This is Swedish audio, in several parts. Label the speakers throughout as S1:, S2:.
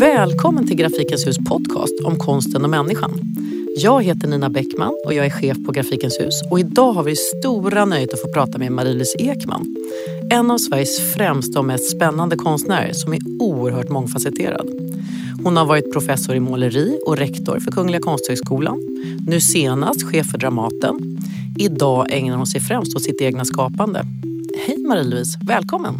S1: Välkommen till Grafikens hus podcast om konsten och människan. Jag heter Nina Bäckman och jag är chef på Grafikens hus. Och idag har vi stora nöjet att få prata med Marie-Louise Ekman. En av Sveriges främsta och mest spännande konstnärer som är oerhört mångfacetterad. Hon har varit professor i måleri och rektor för Kungliga Konsthögskolan. Nu senast chef för Dramaten. Idag ägnar hon sig främst åt sitt egna skapande. Hej Marie-Louise, välkommen!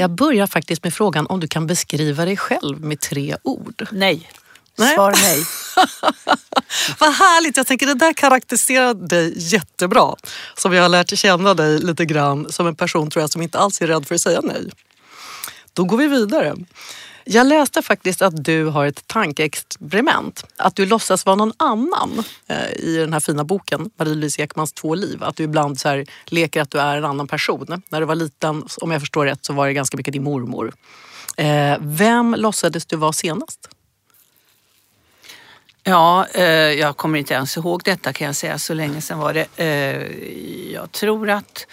S1: Jag börjar faktiskt med frågan om du kan beskriva dig själv med tre ord.
S2: Nej.
S1: Nej.
S2: Svar nej.
S1: Vad härligt! Jag tänker det där karaktäriserar dig jättebra. Som jag har lärt känna dig lite grann som en person tror jag som inte alls är rädd för att säga nej. Då går vi vidare. Jag läste faktiskt att du har ett tankeexperiment. Att du låtsas vara någon annan eh, i den här fina boken Marie-Louise Ekmans två liv. Att du ibland så här leker att du är en annan person. När du var liten, om jag förstår rätt, så var det ganska mycket din mormor. Eh, vem låtsades du vara senast?
S2: Ja, eh, jag kommer inte ens ihåg detta kan jag säga. Så länge sedan var det. Eh, jag tror att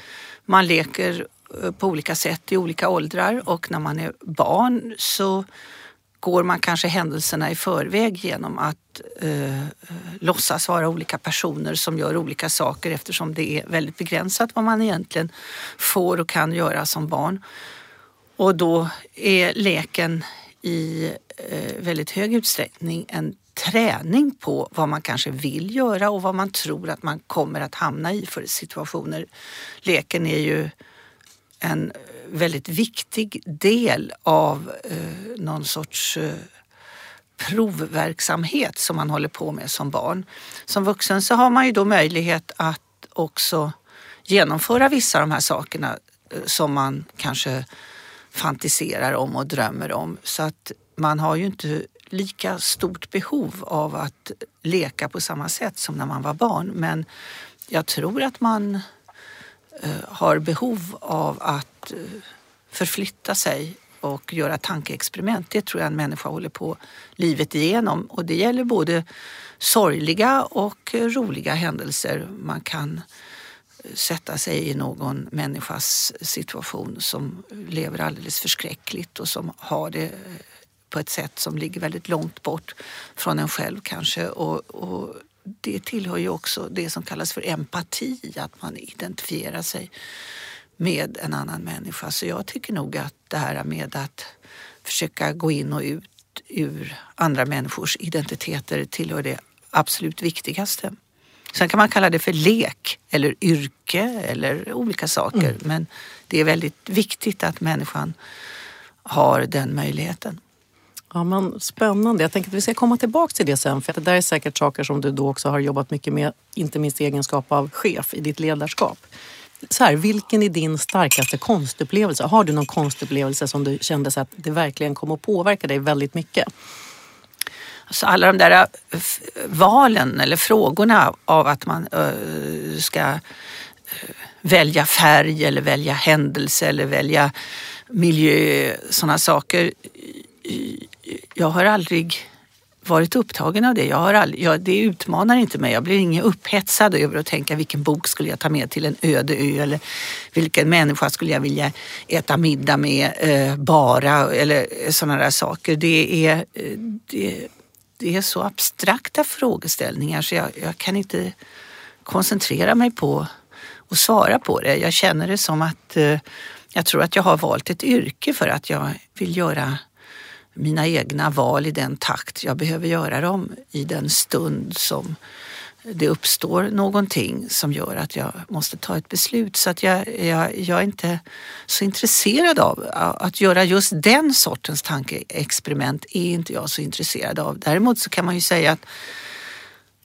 S2: man leker Eh, på olika sätt i olika åldrar och när man är barn så går man kanske händelserna i förväg genom att eh, låtsas vara olika personer som gör olika saker eftersom det är väldigt begränsat vad man egentligen får och kan göra som barn. Och då är leken i eh, väldigt hög utsträckning en träning på vad man kanske vill göra och vad man tror att man kommer att hamna i för situationer. Leken är ju en väldigt viktig del av eh, någon sorts eh, provverksamhet som man håller på med som barn. Som vuxen så har man ju då möjlighet att också genomföra vissa av de här sakerna eh, som man kanske fantiserar om och drömmer om. Så att man har ju inte lika stort behov av att leka på samma sätt som när man var barn. Men jag tror att man Eh, har behov av att eh, förflytta sig och göra tankeexperiment. Det tror jag en människa håller på livet igenom och det gäller både sorgliga och eh, roliga händelser. Man kan sätta sig i någon människas situation som lever alldeles förskräckligt och som har det på ett sätt som ligger väldigt långt bort från en själv kanske. Och, och det tillhör ju också det som kallas för empati, att man identifierar sig med en annan människa. Så jag tycker nog att det här med att försöka gå in och ut ur andra människors identiteter tillhör det absolut viktigaste. Sen kan man kalla det för lek eller yrke eller olika saker. Mm. Men det är väldigt viktigt att människan har den möjligheten.
S1: Ja, men spännande. Jag tänker att vi ska komma tillbaka till det sen. För det där är säkert saker som du då också har jobbat mycket med, inte minst i egenskap av chef i ditt ledarskap. Så här, vilken är din starkaste konstupplevelse? Har du någon konstupplevelse som du kände så att det verkligen kom att påverka dig väldigt mycket?
S2: Alltså alla de där äh, valen eller frågorna av att man äh, ska äh, välja färg eller välja händelse eller välja miljö, sådana saker jag har aldrig varit upptagen av det. Jag har aldrig, jag, det utmanar inte mig. Jag blir ingen upphetsad över att tänka vilken bok skulle jag ta med till en öde ö eller vilken människa skulle jag vilja äta middag med eh, bara eller eh, sådana där saker. Det är, eh, det, det är så abstrakta frågeställningar så jag, jag kan inte koncentrera mig på att svara på det. Jag känner det som att eh, jag tror att jag har valt ett yrke för att jag vill göra mina egna val i den takt jag behöver göra dem i den stund som det uppstår någonting som gör att jag måste ta ett beslut. Så att jag, jag, jag är inte så intresserad av att göra just den sortens tankeexperiment är inte jag så intresserad av. Däremot så kan man ju säga att,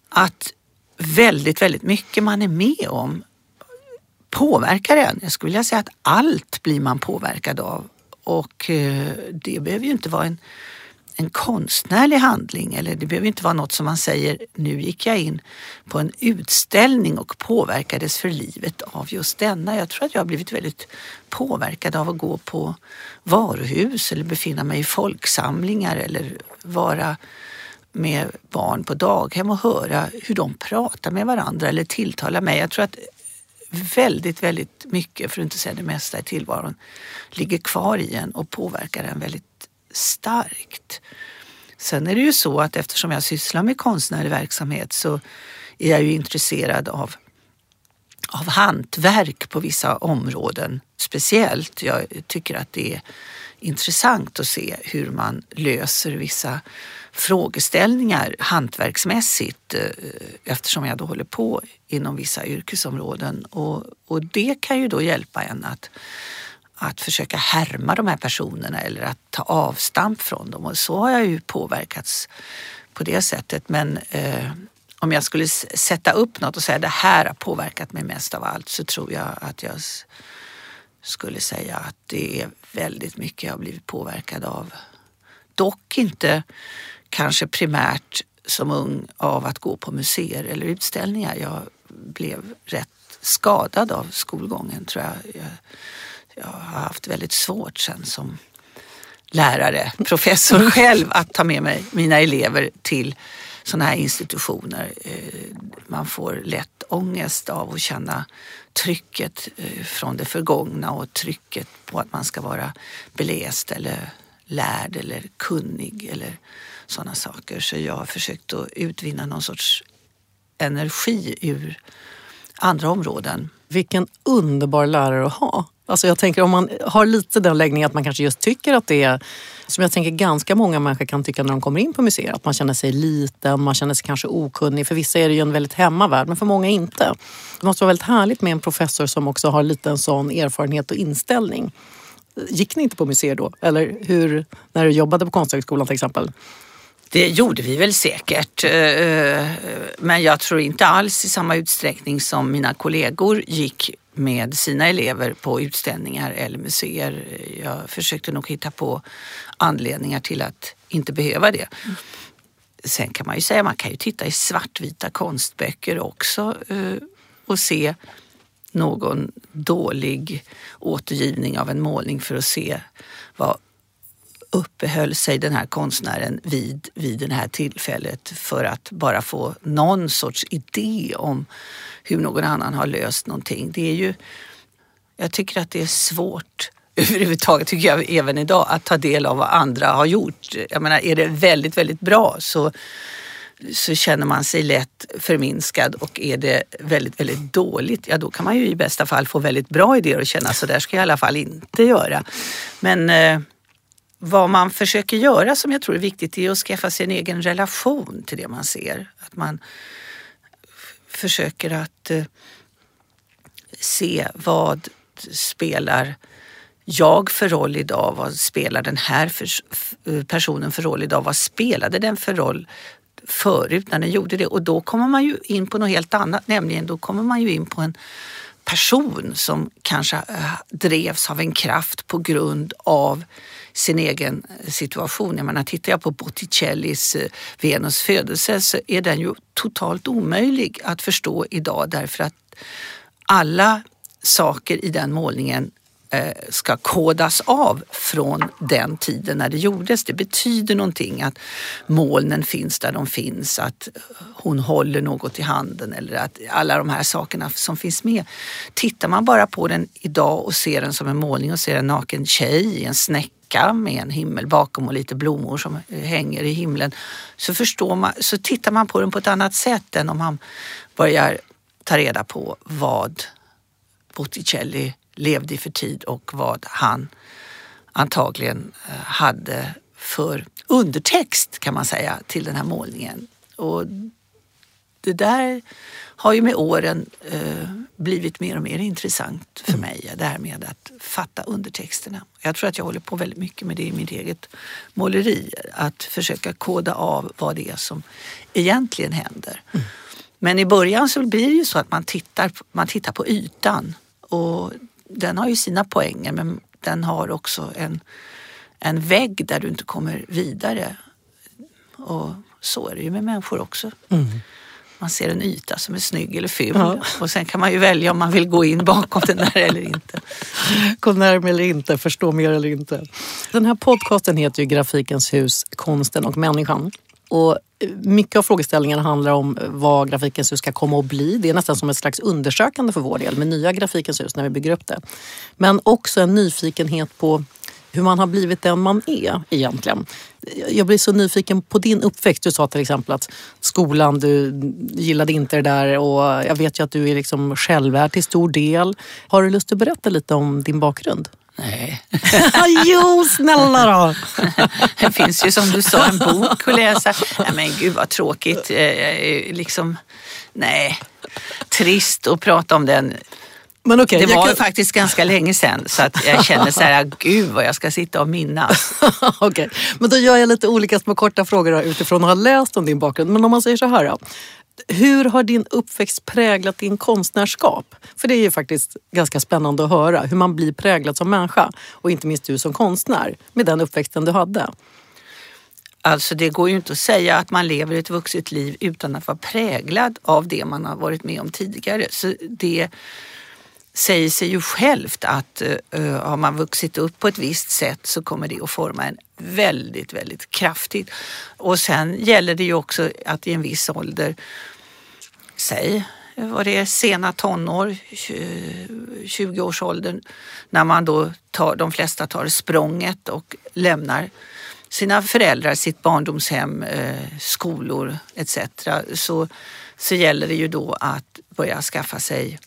S2: att väldigt, väldigt mycket man är med om påverkar en. Jag skulle vilja säga att allt blir man påverkad av och eh, det behöver ju inte vara en, en konstnärlig handling eller det behöver inte vara något som man säger nu gick jag in på en utställning och påverkades för livet av just denna. Jag tror att jag har blivit väldigt påverkad av att gå på varuhus eller befinna mig i folksamlingar eller vara med barn på daghem och höra hur de pratar med varandra eller tilltalar mig. Jag tror att väldigt, väldigt mycket, för att inte säga det mesta i tillvaron, ligger kvar i en och påverkar en väldigt starkt. Sen är det ju så att eftersom jag sysslar med konstnärlig verksamhet så är jag ju intresserad av, av hantverk på vissa områden speciellt. Jag tycker att det är intressant att se hur man löser vissa frågeställningar hantverksmässigt eh, eftersom jag då håller på inom vissa yrkesområden. Och, och det kan ju då hjälpa en att, att försöka härma de här personerna eller att ta avstamp från dem. Och så har jag ju påverkats på det sättet. Men eh, om jag skulle sätta upp något och säga det här har påverkat mig mest av allt så tror jag att jag skulle säga att det är väldigt mycket jag har blivit påverkad av. Dock inte kanske primärt som ung av att gå på museer eller utställningar. Jag blev rätt skadad av skolgången tror jag. Jag, jag har haft väldigt svårt sen som lärare, professor själv, att ta med mig mina elever till sådana här institutioner. Eh, man får lätt ångest av att känna trycket eh, från det förgångna och trycket på att man ska vara beläst eller lärd eller kunnig eller sådana saker. Så jag har försökt att utvinna någon sorts energi ur andra områden.
S1: Vilken underbar lärare att ha. Alltså jag tänker om man har lite den läggningen att man kanske just tycker att det är, som jag tänker ganska många människor kan tycka när de kommer in på museer, att man känner sig liten, man känner sig kanske okunnig. För vissa är det ju en väldigt hemmavärld, men för många inte. Det måste vara väldigt härligt med en professor som också har lite en sån erfarenhet och inställning. Gick ni inte på museer då? Eller hur, när du jobbade på Konsthögskolan till exempel?
S2: Det gjorde vi väl säkert, eh, eh, men jag tror inte alls i samma utsträckning som mina kollegor gick med sina elever på utställningar eller museer. Jag försökte nog hitta på anledningar till att inte behöva det. Sen kan man ju säga, man kan ju titta i svartvita konstböcker också eh, och se någon dålig återgivning av en målning för att se vad uppehöll sig den här konstnären vid, vid det här tillfället för att bara få någon sorts idé om hur någon annan har löst någonting. Det är ju, jag tycker att det är svårt överhuvudtaget, tycker jag även idag, att ta del av vad andra har gjort. Jag menar, är det väldigt, väldigt bra så så känner man sig lätt förminskad och är det väldigt, väldigt dåligt, ja då kan man ju i bästa fall få väldigt bra idéer och känna så där ska jag i alla fall inte göra. Men eh, vad man försöker göra som jag tror är viktigt är att skaffa sig en egen relation till det man ser. Att man försöker att eh, se vad spelar jag för roll idag? Vad spelar den här för, personen för roll idag? Vad spelade den för roll förut när den gjorde det? Och då kommer man ju in på något helt annat, nämligen då kommer man ju in på en person som kanske eh, drevs av en kraft på grund av sin egen eh, situation. Jag menar, tittar jag på Botticellis eh, Venus födelse så är den ju totalt omöjlig att förstå idag därför att alla saker i den målningen eh, ska kodas av från den tiden när det gjordes. Det betyder någonting att molnen finns där de finns, att hon håller något i handen eller att alla de här sakerna som finns med. Tittar man bara på den idag och ser den som en målning och ser en naken tjej i en snäcka macka med en himmel bakom och lite blommor som hänger i himlen så, förstår man, så tittar man på den på ett annat sätt än om man börjar ta reda på vad Botticelli levde i för tid och vad han antagligen eh, hade för undertext kan man säga till den här målningen. Och det där har ju med åren eh, blivit mer och mer intressant för mm. mig. Det här med att fatta undertexterna. Jag tror att jag håller på väldigt mycket med det i mitt eget måleri. Att försöka koda av vad det är som egentligen händer. Mm. Men i början så blir det ju så att man tittar, man tittar på ytan. Och den har ju sina poänger men den har också en, en vägg där du inte kommer vidare. Och så är det ju med människor också. Mm. Man ser en yta som är snygg eller ful ja. och sen kan man ju välja om man vill gå in bakom den där eller inte.
S1: Gå närmare eller inte, förstå mer eller inte. Den här podcasten heter ju Grafikens hus, konsten och människan. Och mycket av frågeställningarna handlar om vad Grafikens hus ska komma att bli. Det är nästan som ett slags undersökande för vår del med nya Grafikens hus när vi bygger upp det. Men också en nyfikenhet på hur man har blivit den man är egentligen. Jag blir så nyfiken på din uppväxt. Du sa till exempel att skolan, du gillade inte det där och jag vet ju att du är liksom självvärd till stor del. Har du lust att berätta lite om din bakgrund?
S2: Nej.
S1: jo, snälla då!
S2: det finns ju som du sa en bok att läsa. Nej, men gud vad tråkigt. Eh, liksom, nej, trist att prata om den. Men okay, det var kan... faktiskt ganska länge sedan så att jag känner så här, gud vad jag ska sitta och minnas.
S1: Okay. men då gör jag lite olika små korta frågor utifrån att ha läst om din bakgrund. Men om man säger så här då. Hur har din uppväxt präglat din konstnärskap? För det är ju faktiskt ganska spännande att höra hur man blir präglad som människa och inte minst du som konstnär med den uppväxten du hade.
S2: Alltså det går ju inte att säga att man lever ett vuxet liv utan att vara präglad av det man har varit med om tidigare. Så det säger sig ju självt att uh, har man vuxit upp på ett visst sätt så kommer det att forma en väldigt, väldigt kraftigt. Och sen gäller det ju också att i en viss ålder, säg vad det är, sena tonår, 20-årsåldern, när man då tar, de flesta tar språnget och lämnar sina föräldrar, sitt barndomshem, eh, skolor etc. Så, så gäller det ju då att börja skaffa sig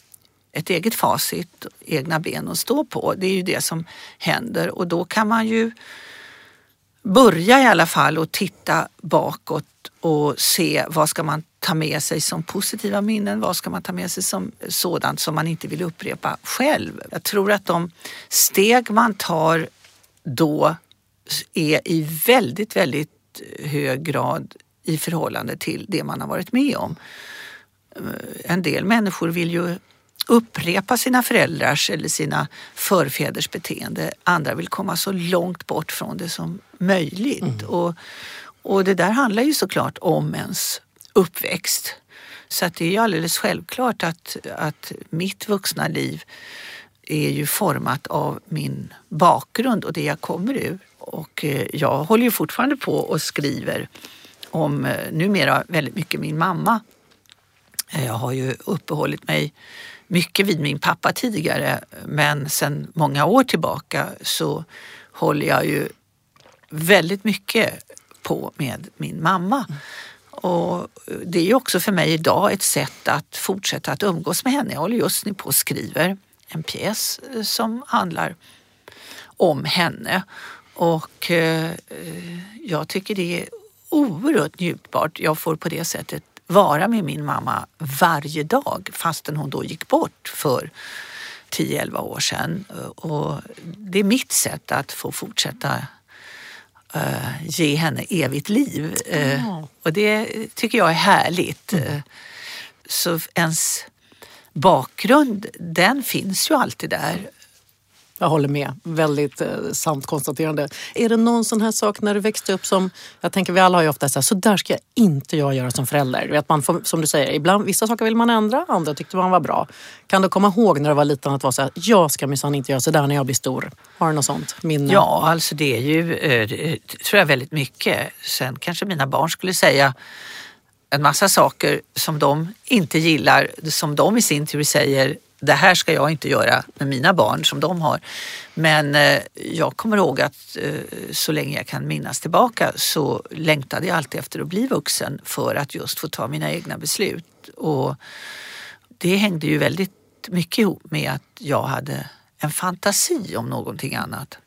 S2: ett eget facit, egna ben att stå på. Det är ju det som händer och då kan man ju börja i alla fall och titta bakåt och se vad ska man ta med sig som positiva minnen, vad ska man ta med sig som sådant som man inte vill upprepa själv. Jag tror att de steg man tar då är i väldigt, väldigt hög grad i förhållande till det man har varit med om. Eh, en del människor vill ju upprepa sina föräldrars eller sina förfäders beteende. Andra vill komma så långt bort från det som möjligt. Mm. Och, och det där handlar ju såklart om ens uppväxt. Så att det är ju alldeles självklart att, att mitt vuxna liv är ju format av min bakgrund och det jag kommer ur. Och eh, jag håller ju fortfarande på och skriver om eh, numera väldigt mycket min mamma. Eh, jag har ju uppehållit mig mycket vid min pappa tidigare men sedan många år tillbaka så håller jag ju väldigt mycket på med min mamma. Och det är ju också för mig idag ett sätt att fortsätta att umgås med henne. Jag håller just nu på och skriver en pjäs eh, som handlar om henne och eh, eh, jag tycker det är oerhört njutbart. Jag får på det sättet vara med min mamma varje dag fastän hon då gick bort för 10-11 år sedan. Och det är mitt sätt att få fortsätta uh, ge henne evigt liv. Uh, och det tycker jag är härligt. Mm. Uh, så ens bakgrund, den finns ju alltid där.
S1: Jag håller med. Väldigt eh, sant konstaterande. Är det någon sån här sak när du växte upp som, jag tänker vi alla har ju ofta så här, så där ska jag inte jag göra som förälder. Vet, man får, som du säger, ibland, vissa saker vill man ändra, andra tyckte man var bra. Kan du komma ihåg när du var liten att vara så här, jag ska minsann inte göra så där när jag blir stor? Har du något sånt minne?
S2: Ja, alltså det är ju, eh, det eh, tror jag väldigt mycket. Sen kanske mina barn skulle säga en massa saker som de inte gillar, som de i sin tur säger det här ska jag inte göra med mina barn som de har. Men eh, jag kommer ihåg att eh, så länge jag kan minnas tillbaka så längtade jag alltid efter att bli vuxen för att just få ta mina egna beslut. Och det hängde ju väldigt mycket ihop med att jag hade en fantasi om någonting annat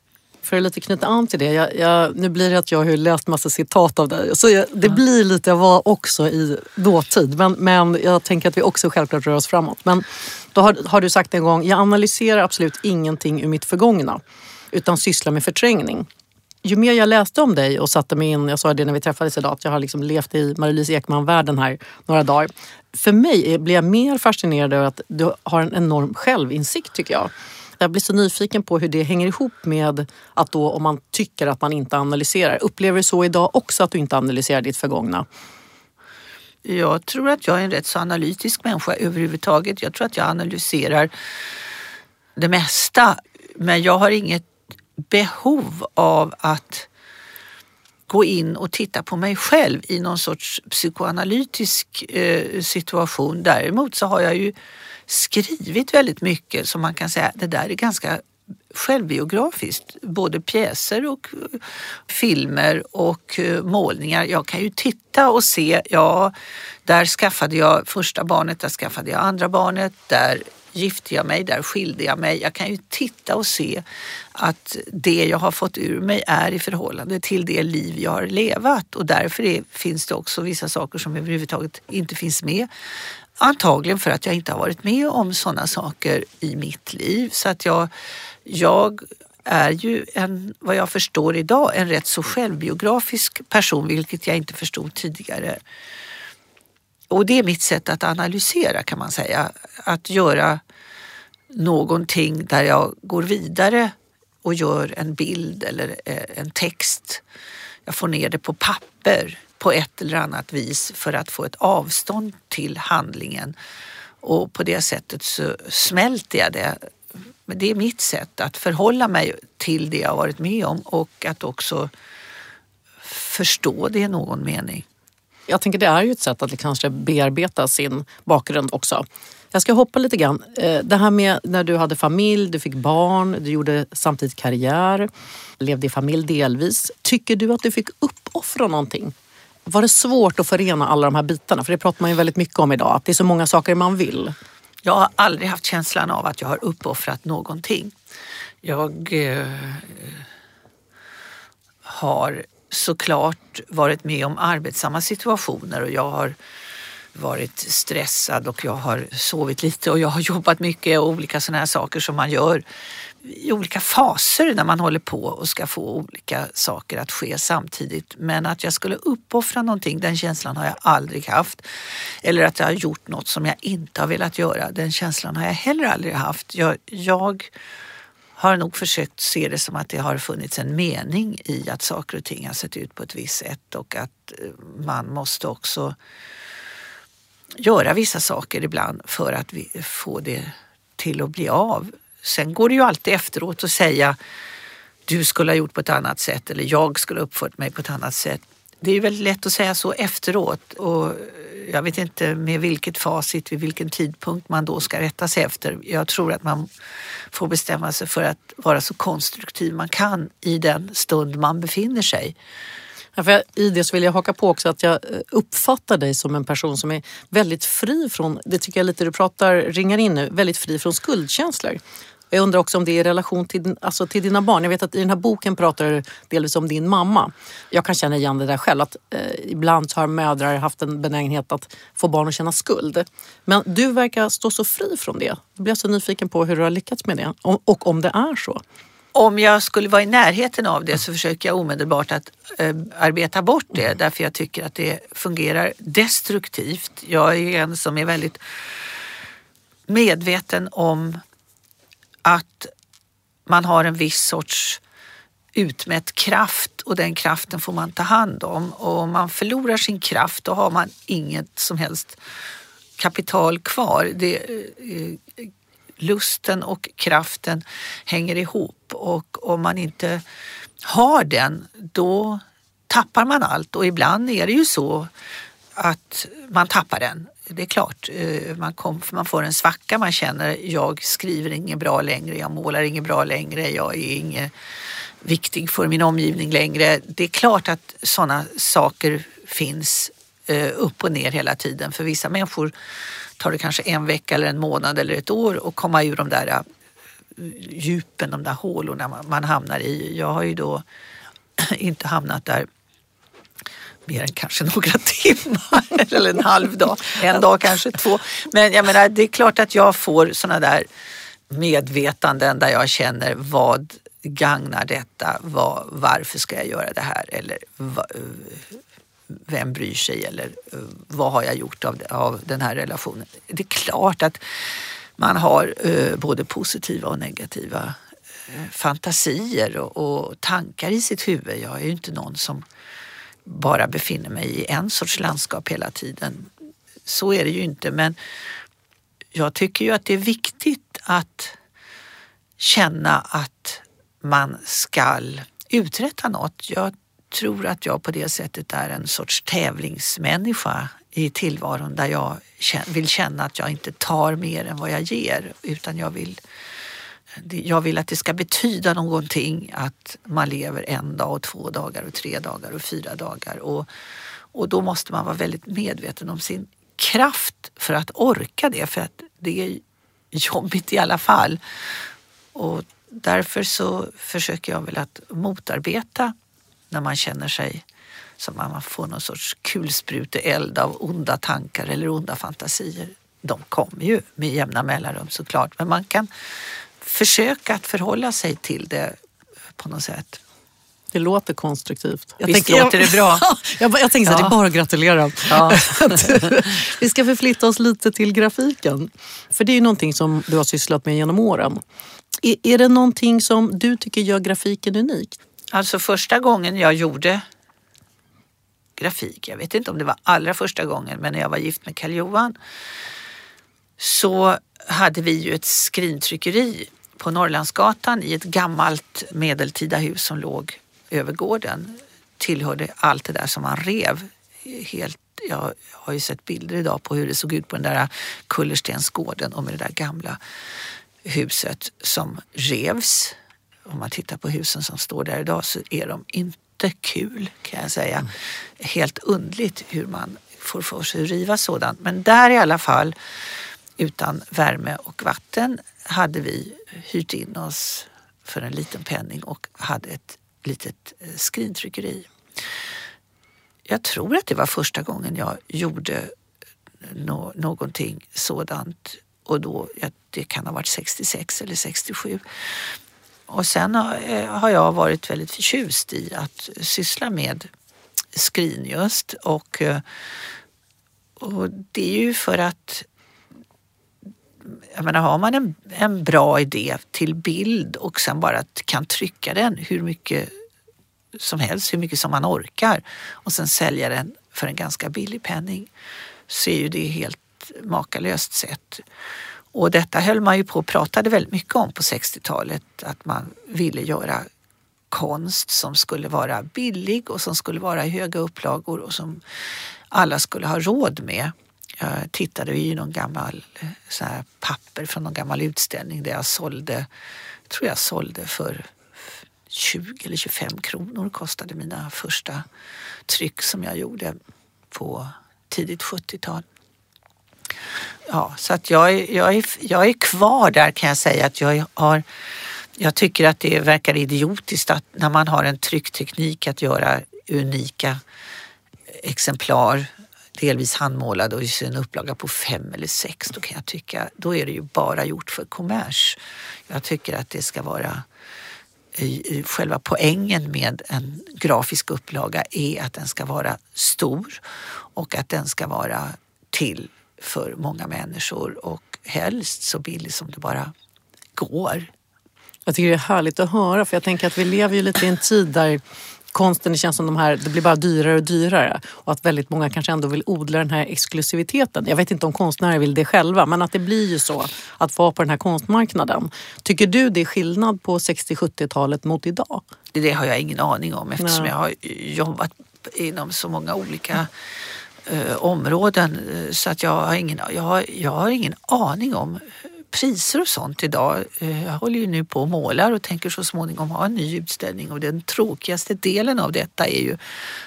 S1: för att lite knyta an till det. Jag, jag, nu blir det att jag har läst massa citat av dig. Så jag, det mm. blir lite, jag var också i dåtid. Men, men jag tänker att vi också självklart rör oss framåt. Men då har, har du sagt en gång, jag analyserar absolut ingenting ur mitt förgångna. Utan sysslar med förträngning. Ju mer jag läste om dig och satte mig in, jag sa det när vi träffades idag, att jag har liksom levt i Marie-Louise Ekman-världen här några dagar. För mig blir jag mer fascinerad över att du har en enorm självinsikt tycker jag. Jag blir så nyfiken på hur det hänger ihop med att då om man tycker att man inte analyserar. Upplever du så idag också att du inte analyserar ditt förgångna?
S2: Jag tror att jag är en rätt så analytisk människa överhuvudtaget. Jag tror att jag analyserar det mesta. Men jag har inget behov av att gå in och titta på mig själv i någon sorts psykoanalytisk eh, situation. Däremot så har jag ju skrivit väldigt mycket som man kan säga, det där är ganska självbiografiskt. Både pjäser och eh, filmer och eh, målningar. Jag kan ju titta och se, ja, där skaffade jag första barnet, där skaffade jag andra barnet, där gifte jag mig, där skilde jag mig. Jag kan ju titta och se att det jag har fått ur mig är i förhållande till det liv jag har levat och därför är, finns det också vissa saker som överhuvudtaget inte finns med. Antagligen för att jag inte har varit med om sådana saker i mitt liv. Så att jag, jag är ju en, vad jag förstår idag, en rätt så självbiografisk person, vilket jag inte förstod tidigare. Och det är mitt sätt att analysera kan man säga. Att göra någonting där jag går vidare och gör en bild eller eh, en text. Jag får ner det på papper på ett eller annat vis för att få ett avstånd till handlingen. Och på det sättet så smälter jag det. Men det är mitt sätt att förhålla mig till det jag varit med om och att också förstå det i någon mening.
S1: Jag tänker det är ju ett sätt att kanske bearbeta sin bakgrund också. Jag ska hoppa lite grann. Eh, det här med när du hade familj, du fick barn, du gjorde samtidigt karriär, levde i familj delvis. Tycker du att du fick uppoffra någonting? Var det svårt att förena alla de här bitarna? För det pratar man ju väldigt mycket om idag, att det är så många saker man vill.
S2: Jag har aldrig haft känslan av att jag har uppoffrat någonting. Jag eh, har såklart varit med om arbetsamma situationer och jag har varit stressad och jag har sovit lite och jag har jobbat mycket och olika sådana här saker som man gör i olika faser när man håller på och ska få olika saker att ske samtidigt. Men att jag skulle uppoffra någonting, den känslan har jag aldrig haft. Eller att jag har gjort något som jag inte har velat göra, den känslan har jag heller aldrig haft. Jag, jag har nog försökt se det som att det har funnits en mening i att saker och ting har sett ut på ett visst sätt och att eh, man måste också göra vissa saker ibland för att vi få det till att bli av. Sen går det ju alltid efteråt att säga du skulle ha gjort på ett annat sätt eller jag skulle ha uppfört mig på ett annat sätt. Det är ju väldigt lätt att säga så efteråt och jag vet inte med vilket facit, vid vilken tidpunkt man då ska rätta sig efter. Jag tror att man får bestämma sig för att vara så konstruktiv man kan i den stund man befinner sig.
S1: Ja, för I det så vill jag haka på också att jag eh, uppfattar dig som en person som är väldigt fri från, det tycker jag lite du pratar, ringar in nu, väldigt fri från skuldkänslor. Jag undrar också om det är i relation till, alltså till dina barn. Jag vet att i den här boken pratar du delvis om din mamma. Jag kan känna igen det där själv att eh, ibland har mödrar haft en benägenhet att få barn att känna skuld. Men du verkar stå så fri från det. Jag blir så nyfiken på hur du har lyckats med det och om det är så
S2: om jag skulle vara i närheten av det så försöker jag omedelbart att äh, arbeta bort det därför jag tycker att det fungerar destruktivt. Jag är en som är väldigt medveten om att man har en viss sorts utmätt kraft och den kraften får man ta hand om. Och om man förlorar sin kraft då har man inget som helst kapital kvar. Det, eh, lusten och kraften hänger ihop och om man inte har den då tappar man allt och ibland är det ju så att man tappar den. Det är klart, eh, man, kom, man får en svacka, man känner jag skriver inget bra längre, jag målar inget bra längre, jag är inget viktig för min omgivning längre. Det är klart att sådana saker finns eh, upp och ner hela tiden. För vissa människor tar det kanske en vecka eller en månad eller ett år att komma ur de där äh, djupen, de där hålorna man hamnar i. Jag har ju då inte hamnat där mer än kanske några timmar eller en halv dag, en dag kanske två. Men jag menar, det är klart att jag får sådana där medvetanden där jag känner vad gagnar detta? Var, varför ska jag göra det här? Eller vem bryr sig eller eh, vad har jag gjort av, av den här relationen? Det är klart att man har eh, både positiva och negativa eh, fantasier och, och, tankar i sitt huvud. Jag är ju inte någon som bara befinner mig i en sorts landskap hela tiden. Så är det ju inte men jag tycker ju att det är viktigt att känna att man skall uträtta något. Jag tror att jag på det sättet är en sorts tävlingsmänniska i tillvaron där jag vill känna att jag inte tar mer än vad jag ger utan jag vill jag vill att det ska betyda någonting att man lever en dag och två dagar och tre dagar och fyra dagar. Och, och då måste man vara väldigt medveten om sin kraft för att orka det för att det är jobbigt i alla fall. Och därför så försöker jag väl att motarbeta när man känner sig som att man får någon sorts kulspruteeld av onda tankar eller onda fantasier. De kommer ju med jämna mellanrum såklart men man kan försöka att förhålla sig till det på något sätt.
S1: Det låter konstruktivt.
S2: Jag Visst tänker, låter det bra?
S1: jag, jag tänker så ja. det är bara att gratulera. Ja. Vi ska förflytta oss lite till grafiken. För det är ju någonting som du har sysslat med genom åren. Är, är det någonting som du tycker gör grafiken unik?
S2: Alltså första gången jag gjorde grafik, jag vet inte om det var allra första gången, men när jag var gift med Karl Johan så hade vi ju ett skrintryckeri på Norrlandsgatan i ett gammalt medeltida hus som låg över gården. Tillhörde allt det där som man rev. Helt, jag har ju sett bilder idag på hur det såg ut på den där kullerstensgården och med det där gamla huset som revs. Om man tittar på husen som står där idag så är de inte kul kan jag säga. Mm. Helt undligt hur man får för sig att riva sådant. Men där i alla fall utan värme och vatten hade vi hyrt in oss för en liten penning och hade ett litet eh, skrintryckeri. Jag tror att det var första gången jag gjorde eh, no någonting sådant och då, det kan ha varit 66 eller 67. Och sen eh, har, jag varit väldigt förtjust i att syssla med skrin just och, eh, och det är ju för att jag menar, har man en, en bra idé till bild och sen bara kan trycka den hur mycket som helst, hur mycket som man orkar och sen sälja den för en ganska billig penning så är ju det helt makalöst sätt. Och detta höll man ju på och pratade väldigt mycket om på 60-talet, att man ville göra konst som skulle vara billig och som skulle vara i höga upplagor och som alla skulle ha råd med. Jag tittade i någon gammal eh, så här, papper från någon gammal utställning där jag sålde, tror jag sålde för 20 eller 25 kronor kostade mina första tryck som jag gjorde på tidigt 70-tal. Ja, så att jag, är, jag, är, jag är kvar där kan jag säga att jag har jag tycker att det verkar idiotiskt att när man har en tryckteknik att göra unika exemplar delvis handmålade och i en upplaga på fem eller sex, då kan jag tycka, då är det ju bara gjort för kommers. Jag tycker att det ska vara Själva poängen med en grafisk upplaga är att den ska vara stor och att den ska vara till för många människor och helst så billig som det bara går.
S1: Jag tycker det är härligt att höra för jag tänker att vi lever ju lite i en tid där konsten, det känns som de här, det blir bara dyrare och dyrare. Och att väldigt många kanske ändå vill odla den här exklusiviteten. Jag vet inte om konstnärer vill det själva, men att det blir ju så att vara på den här konstmarknaden. Tycker du det är skillnad på 60-70-talet mot idag?
S2: Det har jag ingen aning om eftersom Nej. jag har jobbat inom så många olika eh, områden. Eh, så att jag har, ingen, jag, har, jag har ingen aning om eh, priser och sånt idag. Eh, jag håller ju nu på och målar och tänker så småningom ha en ny utställning och den tråkigaste delen av detta är ju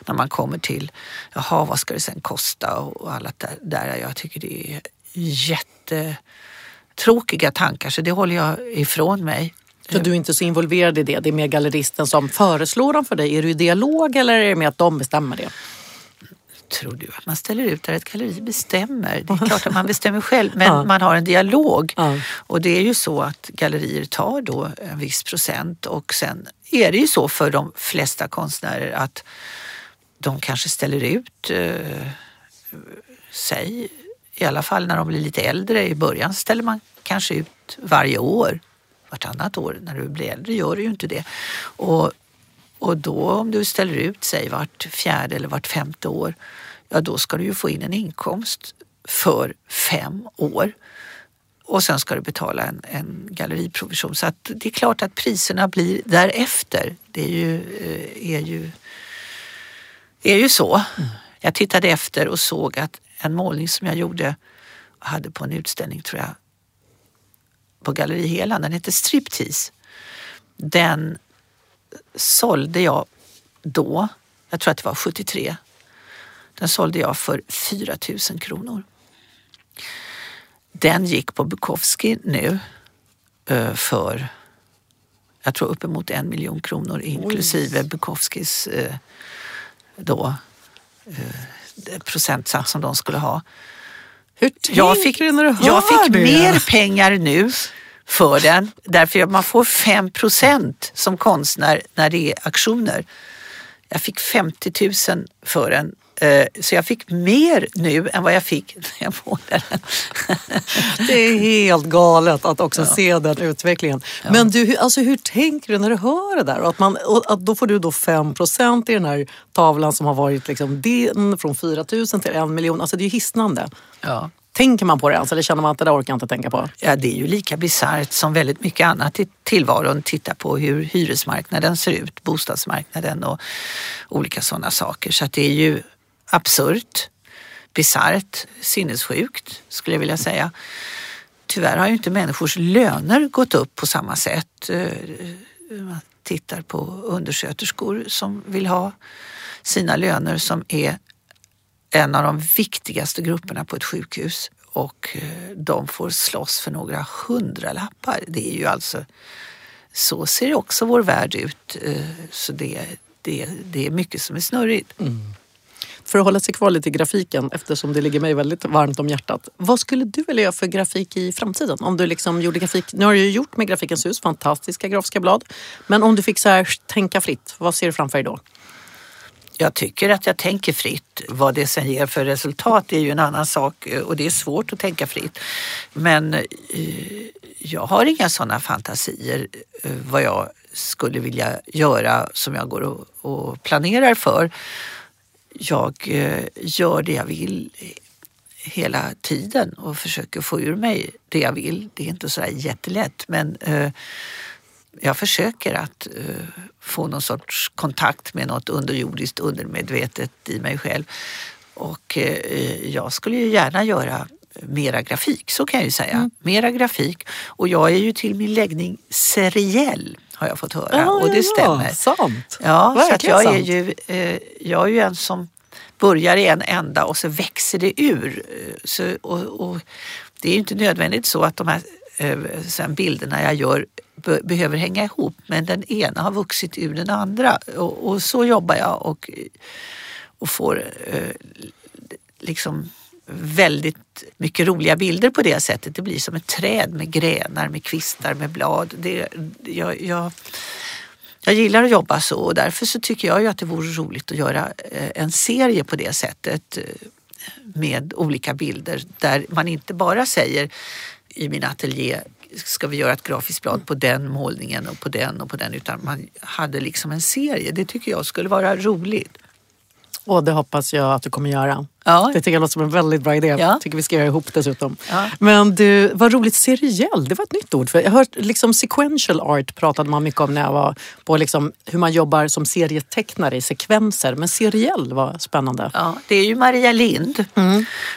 S2: när man kommer till, jaha vad ska det sen kosta och allt där. där. Jag tycker det är jättetråkiga tankar så det håller jag ifrån mig.
S1: Så du är inte så involverad i det? Det är mer galleristen som föreslår dem för dig? Är du i dialog eller är det mer att de bestämmer det?
S2: Tror du att man ställer ut där ett galleri bestämmer? Det är klart att man bestämmer själv men ja. man har en dialog. Ja. Och det är ju så att gallerier tar då en viss procent och sen är det ju så för de flesta konstnärer att de kanske ställer ut eh, sig, i alla fall när de blir lite äldre. I början ställer man kanske ut varje år, vartannat år. När du blir äldre gör du ju inte det. Och och då om du ställer ut sig vart fjärde eller vart femte år, ja då ska du ju få in en inkomst för fem år. Och sen ska du betala en, en galleriprovision. Så att det är klart att priserna blir därefter. Det är ju, eh, är ju, är ju så. Mm. Jag tittade efter och såg att en målning som jag gjorde hade på en utställning tror jag på Galleri Helan, den heter Striptease. Den sålde jag då, jag tror att det var 73. Den sålde jag för 4 000 kronor. Den gick på Bukowski nu eh, för, jag tror uppemot en miljon kronor inklusive Bukowskis eh, då, eh, procentsats som de skulle ha.
S1: Hur
S2: Jag fick,
S1: tänker du när du hör
S2: jag fick
S1: det?
S2: mer pengar nu för den därför att man får 5 procent som konstnär när det är auktioner. Jag fick 50 000 för den eh, så jag fick mer nu än vad jag fick när jag målade den.
S1: Det är helt galet att också se den utvecklingen. Men du, alltså, hur tänker du när du hör det där? Och att man, och att då får du då 5% i den här tavlan som har varit liksom din från 4 000 till en miljon. Alltså det är ju hisnande.
S2: Ja.
S1: Tänker man på det ens eller känner man att det där orkar jag inte tänka på?
S2: Ja, det är ju lika bisarrt som väldigt mycket annat i tillvaron. Titta på hur hyresmarknaden ser ut, bostadsmarknaden och olika sådana saker. Så att det är ju absurt, bisarrt, sinnessjukt skulle jag vilja säga. Tyvärr har ju inte människors löner gått upp på samma sätt. Eh, man tittar på undersköterskor som vill ha sina löner som är en av de viktigaste grupperna på ett sjukhus och eh, de får slåss för några hundralappar. Det är ju alltså, så ser också vår värld ut. Eh, så det, det, det är mycket som är snurrigt. Mm.
S1: För att hålla sig kvar lite i grafiken eftersom det ligger mig väldigt varmt om hjärtat. Vad skulle du vilja göra för grafik i framtiden? Om du liksom gjorde grafik, nu har du ju gjort med Grafikens hus, fantastiska grafiska blad. Men om du fick så här, tänka fritt, vad ser du framför dig då?
S2: Jag tycker att jag tänker fritt. Vad det sen ger för resultat är ju en annan sak eh, och det är svårt att tänka fritt. Men eh, jag har inga sådana fantasier eh, vad jag skulle vilja göra som jag går och, och planerar för. Jag gör det jag vill hela tiden och försöker få ur mig det jag vill. Det är inte så där jättelätt men eh, jag försöker att eh, få någon sorts kontakt med något underjordiskt, undermedvetet i mig själv. Och eh, jag skulle ju gärna göra mera grafik, så kan jag ju säga. Mera grafik. Och jag är ju till min läggning seriell, har jag fått höra. och det stämmer.
S1: sant.
S2: Ja, så att
S1: Verkligen
S2: jag är
S1: sant.
S2: ju, eh, jag är ju en som börjar i en ända och så växer det ur. Eh, Så, och, och det är ju inte nödvändigt så att de här Eh, sen bilderna jag gör behöver hänga ihop men den ena har vuxit ur den andra och, och så jobbar jag och, och får eh, liksom väldigt mycket roliga bilder på det sättet. Det blir som ett träd med grenar, med kvistar, med blad. Det, jag, jag, jag gillar att jobba så och därför så tycker jag ju att det vore roligt att göra eh, en serie på det sättet med olika bilder där man inte bara säger i min ateljé ska vi göra ett grafiskt blad på den målningen och på den och på den utan man hade liksom en serie. Det tycker jag skulle vara roligt.
S1: Och det hoppas jag att du kommer göra.
S2: Ja.
S1: Det tycker jag låter som en väldigt bra idé.
S2: Ja.
S1: tycker vi ska göra ihop dessutom.
S2: Ja.
S1: Men du, vad roligt, seriell, det var ett nytt ord. För jag hört liksom sequential art pratade man mycket om när jag var på liksom hur man jobbar som serietecknare i sekvenser. Men seriell var spännande.
S2: Ja, det är ju Maria Lind.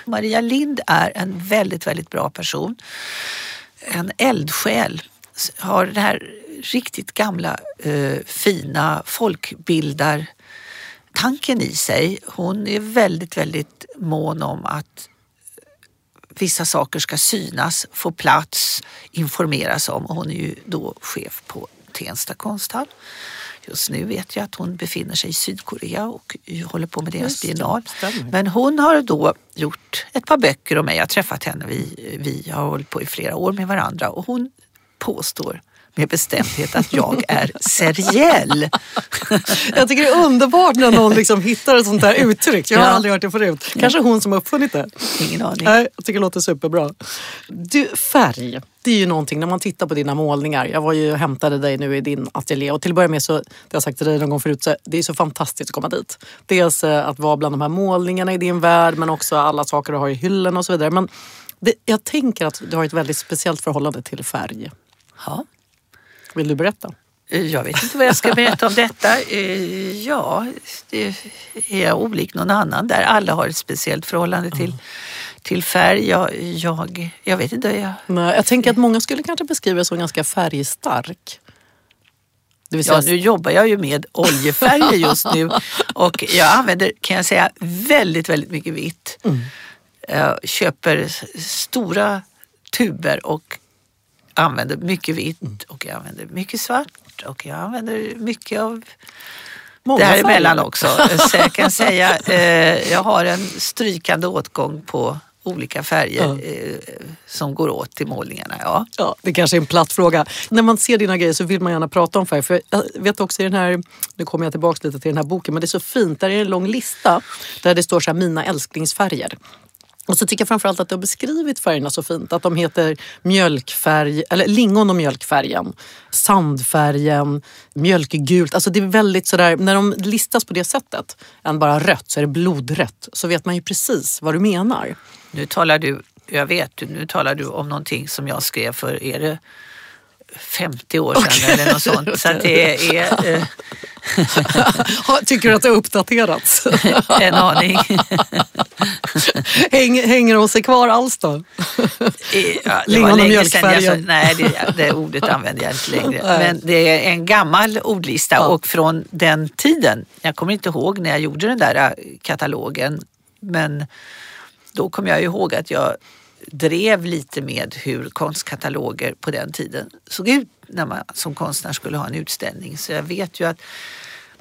S2: Maria Lind är en väldigt, väldigt bra person. En eldsjäl. Har det här riktigt gamla eh, fina folkbildartanken i sig. Hon är väldigt, väldigt mån om att vissa saker ska synas, få plats, informeras om. Och hon är ju då chef på Tensta konsthall. Just nu vet jag att hon befinner sig i Sydkorea och håller på med deras biennal. Men hon har då gjort ett par böcker om mig. Jag har träffat henne, vi, vi har hållit på i flera år med varandra och hon påstår med bestämdhet att jag är seriell.
S1: Jag tycker det är underbart när någon liksom hittar ett sånt där uttryck. Jag har
S2: Ja.
S1: aldrig hört det förut. Kanske hon som har uppfunnit det.
S2: Ingen aning.
S1: Nej, jag tycker det låter superbra. Du, färg, det är ju någonting när man tittar på dina målningar. Jag var ju och hämtade dig nu i din ateljé och till att börja med så, det har jag sagt till dig någon gång förut, så det är så fantastiskt att komma dit. Dels eh, att vara bland de här målningarna i din värld men också alla saker du har i hyllan och så vidare. Men det, jag tänker att du har ett väldigt speciellt förhållande till färg.
S2: Ja.
S1: Vill du berätta?
S2: Jag vet inte vad jag ska berätta om detta. Eh, Ja, det är jag olik någon annan där. Alla har ett speciellt förhållande till, till färg, jag, jag, jag vet inte. Jag,
S1: Nej, jag tänker att många skulle kanske beskriva det som ganska färgstark.
S2: Säga... Ja, nu jobbar jag ju med oljefärger just nu och jag använder, kan jag säga, väldigt, väldigt mycket vitt. Mm. Jag köper stora tuber och använder mycket vitt mm. och jag använder mycket svart och jag använder mycket av Många däremellan färger. också. Så jag kan säga, eh, jag har en strykande åtgång på olika färger ja. eh, som går åt till målningarna. Ja.
S1: Ja, det kanske är en platt fråga. När man ser dina grejer så vill man gärna prata om färg. För jag vet också i den här, nu kommer jag tillbaka lite till den här boken, men det är så fint. Där är en lång lista där det står så här, mina älsklingsfärger. Och så tycker jag framförallt att du har beskrivit färgerna så fint. Att de heter mjölkfärg, eller lingon och mjölkfärgen, sandfärgen, mjölkgult. Alltså det är väldigt sådär, när de listas på det sättet, än bara rött, så är det blodrött. Så vet man ju precis vad du menar.
S2: Nu talar du, jag vet, nu talar du om någonting som jag skrev för, är det 50 år sedan okay. eller något sånt. Så det är... Eh...
S1: Tycker du att det har uppdaterats?
S2: en aning.
S1: Häng, hänger de sig kvar alls då?
S2: Ja, Lingon och mjölkfärgen? nej, det, det ordet använder jag inte längre. Men det är en gammal ordlista ja. och från den tiden, jag kommer inte ihåg när jag gjorde den där äh, katalogen, men då kommer jag ihåg att jag drev lite med hur konstkataloger på den tiden såg ut när man som konstnär skulle ha en utställning. Så jag vet ju att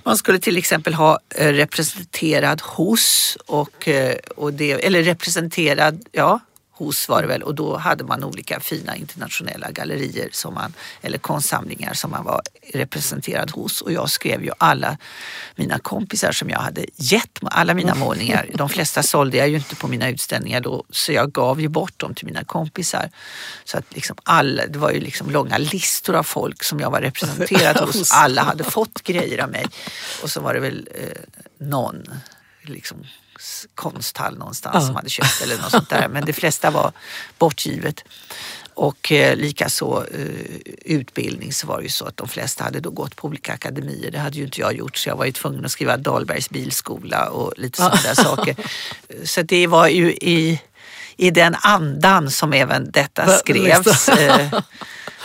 S2: man skulle till exempel ha eh, representerad hos och, eh, och det, eller representerad, ja hos var det väl och då hade man olika fina internationella gallerier som man, eller konstsamlingar som man var representerad hos och jag skrev ju alla mina kompisar som jag hade gett alla mina målningar. De flesta sålde jag ju inte på mina utställningar då så jag gav ju bort dem till mina kompisar. Så att liksom alla, det var ju liksom långa listor av folk som jag var representerad hos. Alla hade fått grejer av mig och så var det väl eh, någon liksom konsthall någonstans ja. som hade köpt eller något sånt där. Men de flesta var bortgivet. Och eh, likaså eh, utbildning så var det ju så att de flesta hade då gått på olika akademier. Det hade ju inte jag gjort så jag var ju tvungen att skriva Dahlbergs bilskola och lite sådana där saker. Så det var ju i, i den andan som även detta skrevs. Eh,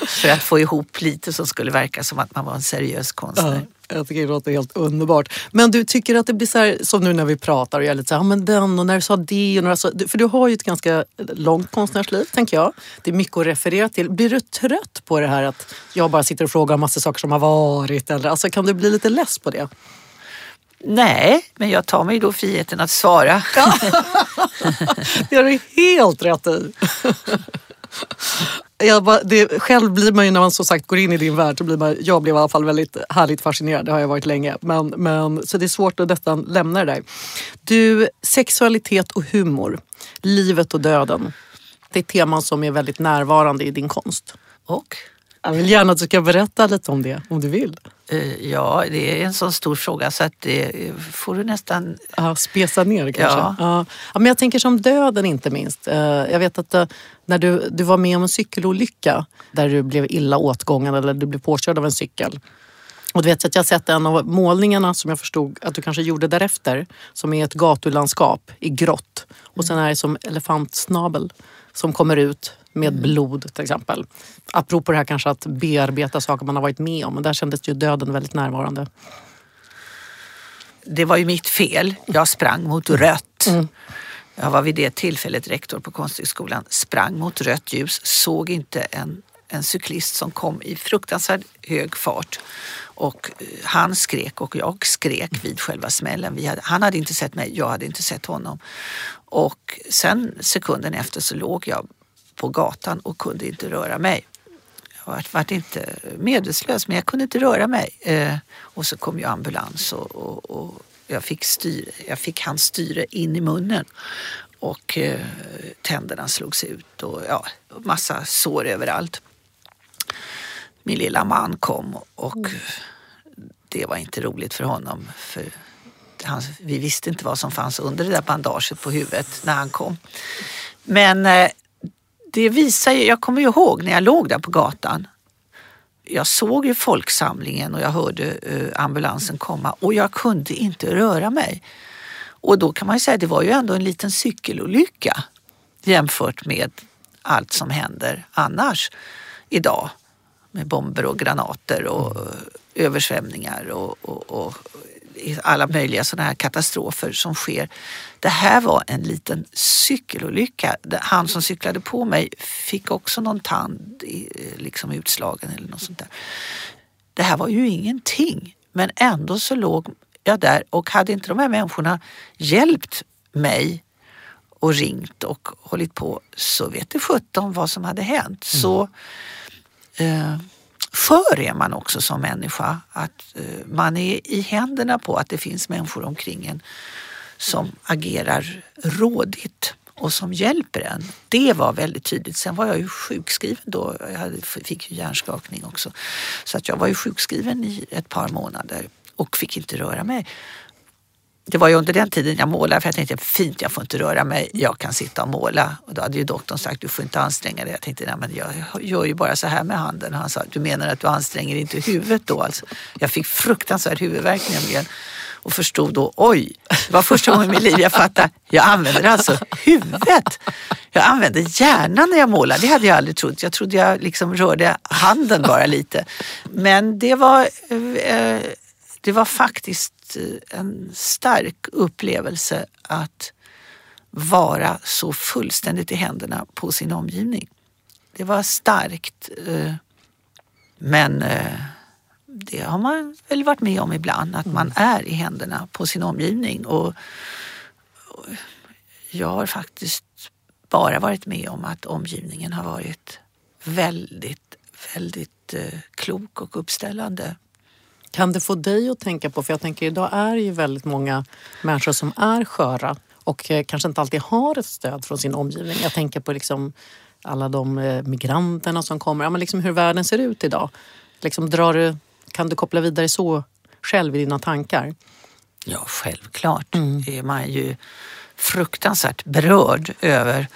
S2: för att få ihop lite som skulle verka som att man var en seriös konstnär. Ja.
S1: Jag tycker det låter helt underbart. Men du tycker att det blir så här, som nu när vi pratar och jag är lite så här, men den och när du sa det. Och några så, för du har ju ett ganska långt konstnärsliv, tänker jag. Det är mycket att referera till. Blir du trött på det här att jag bara sitter och frågar om massa saker som har varit? Eller, alltså, kan du bli lite less på det?
S2: Nej, men jag tar mig då friheten att svara. Ja.
S1: det har du helt rätt i. Jag bara, det, själv blir man ju när man som sagt går in i din värld, så blir man, jag blev i alla fall väldigt härligt fascinerad, det har jag varit länge. Men, men, så det är svårt att nästan lämna det där. Du, sexualitet och humor, livet och döden. Det är teman som är väldigt närvarande i din konst.
S2: Och?
S1: Jag vill gärna att du ska berätta lite om det, om du vill.
S2: Eh, ja, det är en så stor fråga så att det får du nästan...
S1: Ja, spesa ner kanske. Ja. Ja. men jag tänker som döden inte minst. Eh, jag vet att eh, när du, du var med om en cykelolycka där du blev illa åtgången eller du blev påkörd av en cykel. Och du vet att jag har sett en av målningarna som jag förstod att du kanske gjorde därefter som är ett gatulandskap i grått och sen är det som elefantsnabel som kommer ut med mm. blod till exempel. Apropå det här kanske att bearbeta saker man har varit med om. Men där kändes ju döden väldigt närvarande.
S2: Det var ju mitt fel. Jag sprang mot rött. Mm. Jag var vid det tillfället rektor på Konsthögskolan, sprang mot rött ljus, såg inte en, en cyklist som kom i fruktansvärd hög fart. Och eh, han skrek och jag skrek vid själva smällen. Hade, han hade inte sett mig, jag hade inte sett honom. Och sen sekunden efter så låg jag på gatan och kunde inte röra mig. Jag var, var inte medvetslös men jag kunde inte röra mig. Eh, och så kom ju ambulans och, och, och jag, fick styr, jag fick hans styre in i munnen och eh, tänderna slogs ut och ja, massa sår överallt. Min lilla man kom och mm. det var inte roligt för honom. För han, vi visste inte vad som fanns under det där bandaget på huvudet när han kom. Men eh, det visar ju, jag kommer ihåg när jag låg där på gatan. Jag såg ju folksamlingen och jag hörde eh, ambulansen komma och jag kunde inte röra mig. Och då kan man ju säga att det var ju ändå en liten cykelolycka. jämfört med allt som händer annars idag med bomber och granater och eh, översvämningar och, och, och alla möjliga sådana här katastrofer som sker. Det här var en liten cykelolycka. Han som cyklade på mig fick också någon tand liksom utslagen eller något sånt där. Det här var ju ingenting, men ändå så låg jag där och hade inte de här människorna hjälpt mig och ringt och hållit på så vet det sjutton vad som hade hänt. Mm. Så eh, skör är man också som människa. Att eh, man är i händerna på att det finns människor omkring en som agerar rådigt och som hjälper en. Det var väldigt tydligt. Sen var jag ju sjukskriven då. Jag fick ju hjärnskakning också. Så att jag var ju sjukskriven i ett par månader och fick inte röra mig det var ju under den tiden jag målade för jag tänkte fint, jag får inte röra mig, jag kan sitta och måla. Och då hade ju doktorn sagt du får inte anstränga dig. Jag tänkte nej men jag gör ju bara så här med handen. Och han sa du menar att du anstränger inte huvudet då alltså? Jag fick fruktansvärd huvudvärk nämligen och förstod då oj, det var första gången i mitt liv jag fattade, jag använder alltså huvudet. Jag använder hjärnan när jag målar, det hade jag aldrig trott. Jag trodde jag liksom rörde handen bara lite. Men det var, eh, det var faktiskt en stark upplevelse att vara så fullständigt i händerna på sin omgivning. Det var starkt. Eh, men eh, det har man väl varit med om ibland, att man mm. är i händerna på sin omgivning. Och jag har faktiskt bara varit med om att omgivningen har varit väldigt, väldigt eh, klok och uppställande.
S1: Kan det få dig att tänka på, för jag tänker idag är det ju väldigt många människor som är sköra och eh, kanske inte alltid har ett stöd från sin omgivning. Jag tänker på liksom alla de eh, migranterna som kommer, ja, men liksom hur världen ser ut idag. Liksom drar du, kan du koppla vidare så själv i dina tankar?
S2: Ja, självklart mm. är man ju fruktansvärt berörd över,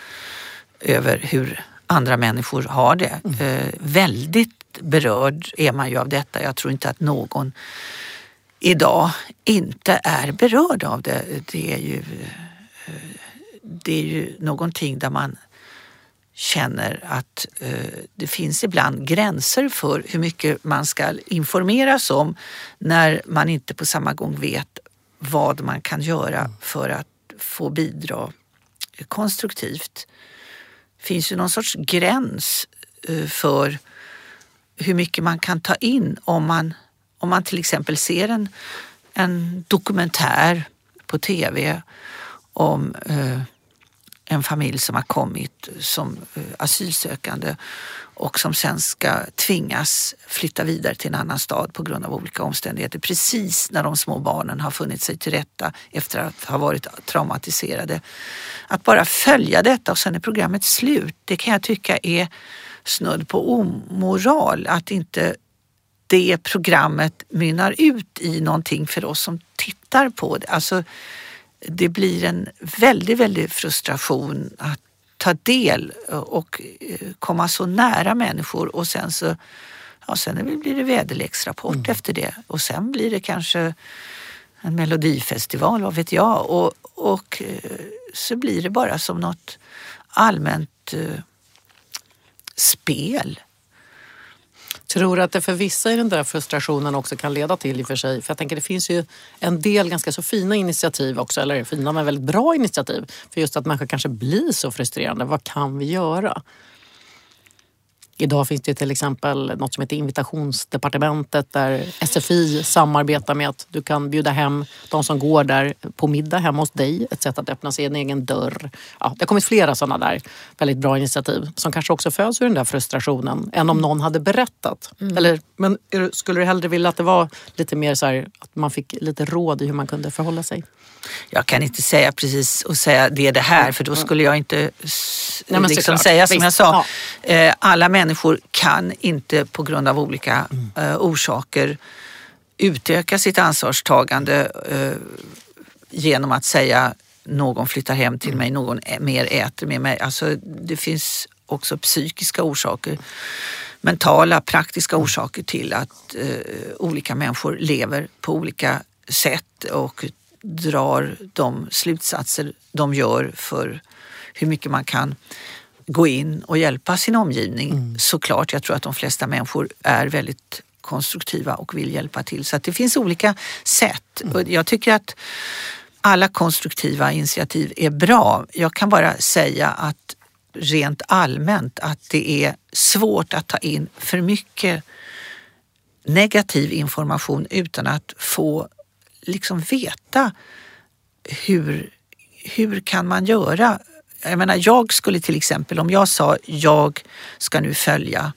S2: över hur andra människor har det. Mm. Eh, väldigt berörd är man ju av detta. Jag tror inte att någon idag inte är berörd av det. Det är ju, det är ju någonting där man känner att eh, det finns ibland gränser för hur mycket man ska informeras om när man inte på samma gång vet vad man kan göra för att få bidra konstruktivt. Det finns ju någon sorts gräns eh, för hur mycket man kan ta in om man, om man till exempel ser en, en dokumentär på tv om eh, en familj som har kommit som eh, asylsökande och som sen ska tvingas flytta vidare till en annan stad på grund av olika omständigheter precis när de små barnen har funnit sig till rätta efter att ha varit traumatiserade. Att bara följa detta och sen är programmet slut, det kan jag tycka är snudd på omoral att inte det programmet mynnar ut i någonting för oss som tittar på det. Alltså, det blir en väldigt, väldigt frustration att ta del och eh, komma så nära människor och sen så ja, sen blir det väderleksrapport mm. efter det och sen blir det kanske en melodifestival, vad vet jag. Och, och eh, så blir det bara som något allmänt eh, spel.
S1: Tror du att det för vissa i den där frustrationen också kan leda till i och för sig, för jag tänker det finns ju en del ganska så fina initiativ också, eller fina men väldigt bra initiativ för just att människor kanske blir så frustrerande. Vad kan vi göra? Idag finns det till exempel något som heter invitationsdepartementet där SFI samarbetar med att du kan bjuda hem de som går där på middag hemma hos dig. Ett sätt att öppna sin egen dörr. Ja, det har kommit flera sådana där väldigt bra initiativ som kanske också föds ur den där frustrationen än om någon hade berättat. Mm. Eller, men skulle du hellre vilja att det var lite mer så här, att man fick lite råd i hur man kunde förhålla sig?
S2: Jag kan inte säga precis och säga det är det här för då skulle jag inte Nej, liksom säga som jag sa. Ja. Eh, alla människor kan inte på grund av olika mm. orsaker utöka sitt ansvarstagande eh, genom att säga någon flyttar hem till mm. mig, någon mer äter med mig. Alltså, det finns också psykiska orsaker mentala, praktiska mm. orsaker till att eh, olika människor lever på olika sätt och drar de slutsatser de gör för hur mycket man kan gå in och hjälpa sin omgivning.
S1: Mm.
S2: Såklart, jag tror att de flesta människor är väldigt konstruktiva och vill hjälpa till. Så det finns olika sätt.
S1: Mm.
S2: Och jag tycker att alla konstruktiva initiativ är bra. Jag kan bara säga att rent allmänt att det är svårt att ta in för mycket negativ information utan att få liksom veta hur, hur kan man göra? Jag menar, jag skulle till exempel, om jag sa jag ska nu följa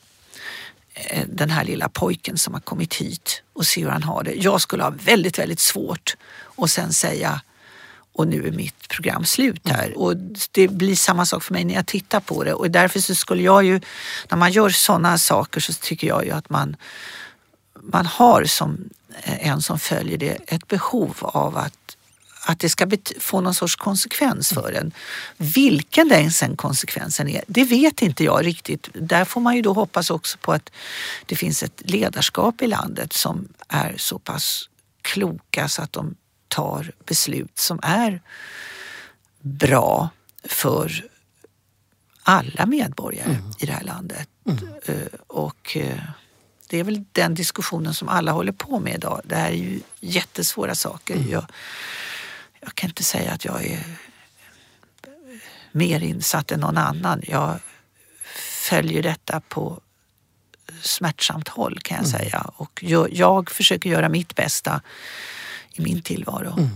S2: eh, den här lilla pojken som har kommit hit och se hur han har det. Jag skulle ha väldigt, väldigt svårt att sen säga och nu är mitt program slut här. Och det blir samma sak för mig när jag tittar på det och därför så skulle jag ju, när man gör sådana saker så tycker jag ju att man, man har som en som följer det ett behov av att, att det ska få någon sorts konsekvens för en. Vilken den sen konsekvensen är, det vet inte jag riktigt. Där får man ju då hoppas också på att det finns ett ledarskap i landet som är så pass kloka så att de tar beslut som är bra för alla medborgare i det här landet. Eh, Och eh, det är väl den diskussionen som alla håller på med idag. Det här är ju jättesvåra saker. Jag, jag kan inte säga att jag är mer insatt än någon annan. Jag följer detta på smärtsamt håll kan jag säga. Och jag, jag försöker göra mitt bästa i min tillvaro.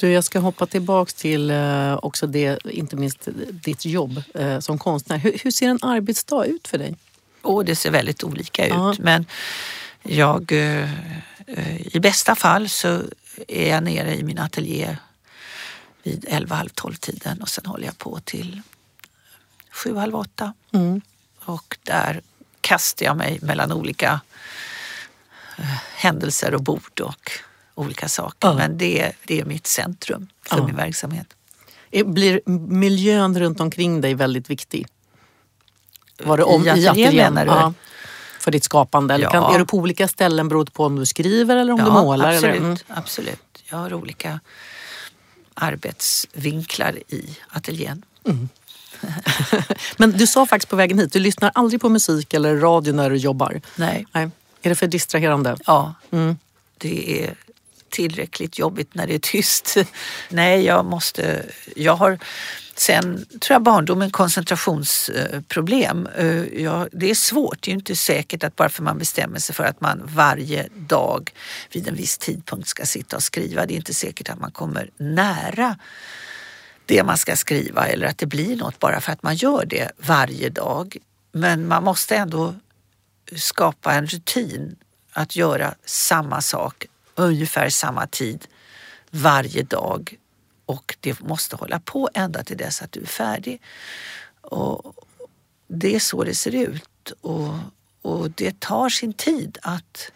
S1: Du, jag ska hoppa tillbaks till eh, också det, inte minst ditt jobb eh, som konstnär. Hur, hur ser en arbetsdag ut för dig?
S2: Och det ser väldigt olika ut.
S1: Ja.
S2: Men jag, eh, i bästa fall så är jag nere i min ateljé vid 11, halv 12 tiden och sen håller jag på till 7, halv 8.
S1: Mm.
S2: Och där kastar jag mig mellan olika eh, händelser och bord och olika saker.
S1: Ja.
S2: Men det, det är mitt centrum för
S1: Ja.
S2: min verksamhet.
S1: Blir miljön runt omkring dig väldigt viktig? Var det om,
S2: I ateljén menar du?
S1: Ja, för ditt skapande? Eller kan, är du på olika ställen beroende på om du skriver eller om du målar?
S2: Absolut,
S1: Eller? Mm.
S2: absolut. Jag har olika arbetsvinklar i ateljén.
S1: Men du sa faktiskt på vägen hit, du lyssnar aldrig på musik eller radio när du jobbar.
S2: Nej,
S1: Nej. Är det för distraherande?
S2: ja.
S1: Mm.
S2: Det är tillräckligt jobbigt när det är tyst. Nej, jag måste... Jag har sen, tror jag, barndomen koncentrationsproblem. Eh, ja, det är svårt. Det är ju inte säkert att bara för man bestämmer sig för att man varje dag vid en viss tidpunkt ska sitta och skriva. Det är inte säkert att man kommer nära det man ska skriva eller att det blir något bara för att man gör det varje dag. Men man måste ändå skapa en rutin att göra samma sak ungefär samma tid varje dag och det måste hålla på ända till dess att du är färdig. Och det är så det ser ut och, och det tar sin tid att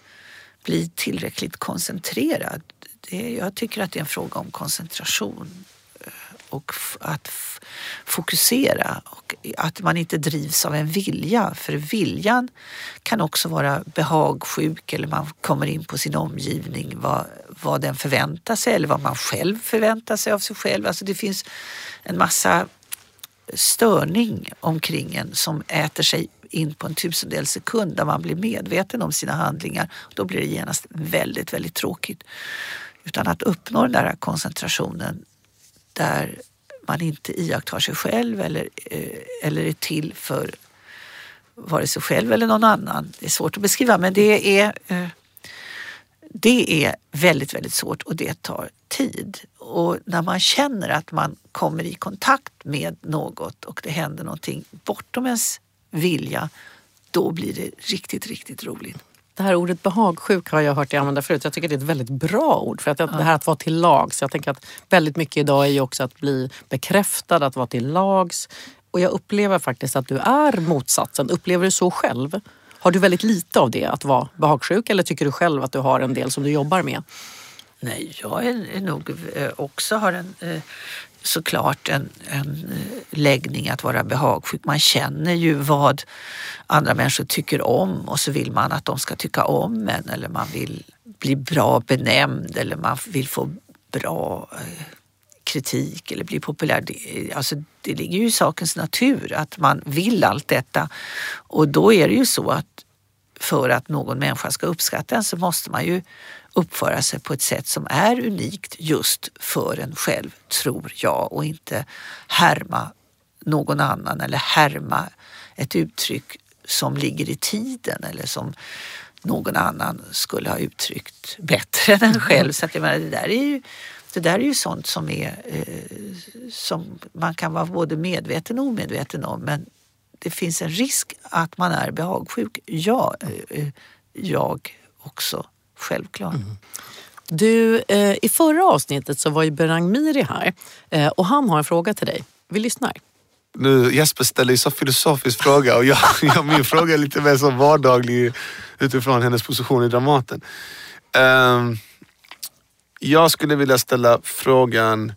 S2: bli tillräckligt koncentrerad. Det, jag tycker att det är en fråga om koncentration och att fokusera och att man inte drivs av en vilja. För viljan kan också vara behagsjuk eller man kommer in på sin omgivning, vad, vad den förväntar sig eller vad man själv förväntar sig av sig själv. Alltså det finns en massa störning omkring en som äter sig in på en tusendels sekund där man blir medveten om sina handlingar. Då blir det genast väldigt, väldigt tråkigt. Utan att uppnå den där koncentrationen där man inte iakttar sig själv eller, eh, eller är till för vare sig själv eller någon annan. Det är svårt att beskriva men det är, eh, det är väldigt, väldigt svårt och det tar tid. Och när man känner att man kommer i kontakt med något och det händer någonting bortom ens vilja, då blir det riktigt, riktigt roligt.
S1: Det här ordet behagsjuk har jag hört dig använda förut. Jag tycker det är ett väldigt bra ord. För att det här att vara till lags. Jag tänker att väldigt mycket idag är ju också att bli bekräftad, att vara till lags. Och jag upplever faktiskt att du är motsatsen. Upplever du så själv? Har du väldigt lite av det, att vara behagsjuk? Eller tycker du själv att du har en del som du jobbar med?
S2: Nej, jag är, nog eh, också har en eh, såklart en, en eh, läggning att vara behagsjuk. Man känner ju vad andra människor tycker om och så vill man att de ska tycka om en eller man vill bli bra benämnd eller man vill få bra eh, kritik eller bli populär. Det, eh, alltså, det ligger ju i sakens natur att man vill allt detta. Och då är det ju så att för att någon människa ska uppskatta en så måste man ju uppföra sig på ett sätt som är unikt just för en själv, tror jag, och inte härma någon annan eller härma ett uttryck som ligger i tiden eller som någon annan skulle ha uttryckt bättre än en själv. Så att jag menar, det där är ju det där är ju sånt som, är, eh, som man kan vara både medveten och omedveten om men det finns en risk att man är behagsjuk. Ja, eh, jag också, självklart. Mm.
S1: Du, eh, I förra avsnittet så var ju Berang Miri här eh, och han har en fråga till dig. Vi lyssnar.
S3: Nu, Jesper ställer ju så filosofisk fråga och jag, jag, min fråga är lite mer så vardaglig utifrån hennes position i Dramaten. Um, jag skulle vilja ställa frågan,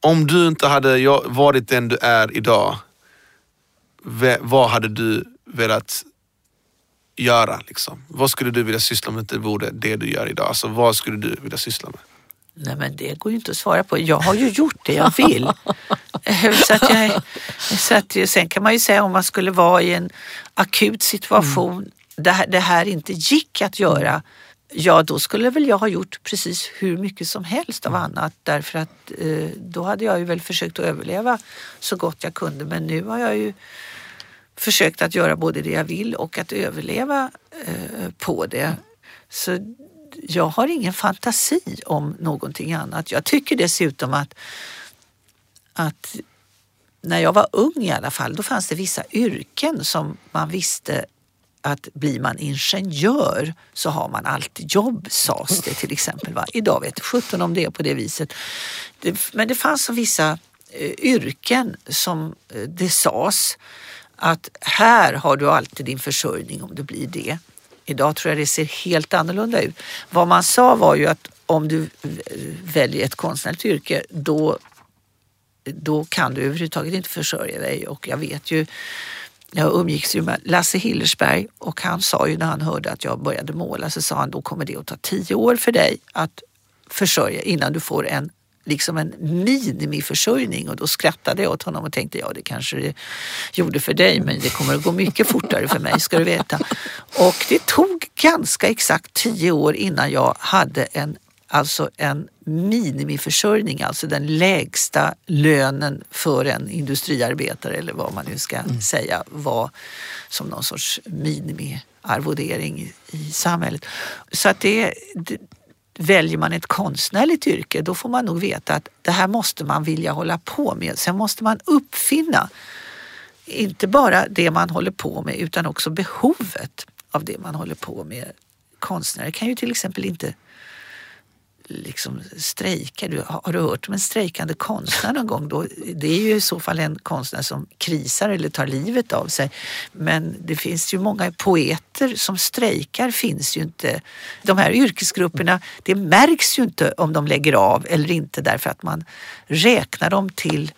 S3: om du inte hade varit den du är idag, vad hade du velat göra? Liksom? Vad skulle du vilja syssla med om det inte vore det du gör idag? Alltså, vad skulle du vilja syssla med?
S2: Nej men det går ju inte att svara på. Jag har ju gjort det jag vill. så att jag, så att, sen kan man ju säga om man skulle vara i en akut situation mm. där det här inte gick att göra Ja, då skulle väl jag ha gjort precis hur mycket som helst av annat därför att eh, då hade jag ju väl försökt att överleva så gott jag kunde. Men nu har jag ju försökt att göra både det jag vill och att överleva eh, på det. Så jag har ingen fantasi om någonting annat. Jag tycker dessutom att, att när jag var ung i alla fall, då fanns det vissa yrken som man visste att blir man ingenjör så har man alltid jobb sades det till exempel. Va? Idag vet 17 om det är på det viset. Men det fanns vissa eh, yrken som eh, det sades att här har du alltid din försörjning om det blir det. Idag tror jag det ser helt annorlunda ut. Vad man sa var ju att om du väljer ett konstnärligt yrke då, då kan du överhuvudtaget inte försörja dig och jag vet ju jag umgicks ju med Lasse Hillersberg och han sa ju när han hörde att jag började måla så sa han då kommer det att ta tio år för dig att försörja innan du får en liksom en minimiförsörjning och då skrattade jag åt honom och tänkte ja det kanske det gjorde för dig men det kommer att gå mycket fortare för mig ska du veta. Och det tog ganska exakt tio år innan jag hade en alltså en minimiförsörjning, alltså den lägsta lönen för en industriarbetare eller vad man nu ska mm. säga var som någon sorts minimiarvodering i, i samhället. Så att det, det Väljer man ett konstnärligt yrke då får man nog veta att det här måste man vilja hålla på med. Sen måste man uppfinna inte bara det man håller på med utan också behovet av det man håller på med. Konstnärer kan ju till exempel inte liksom strejkar. Du, har du hört om en strejkande konstnär någon gång? Då, det är ju i så fall en konstnär som krisar eller tar livet av sig. Men det finns ju många poeter som strejkar finns ju inte. De här yrkesgrupperna, det märks ju inte om de lägger av eller inte därför att man räknar dem till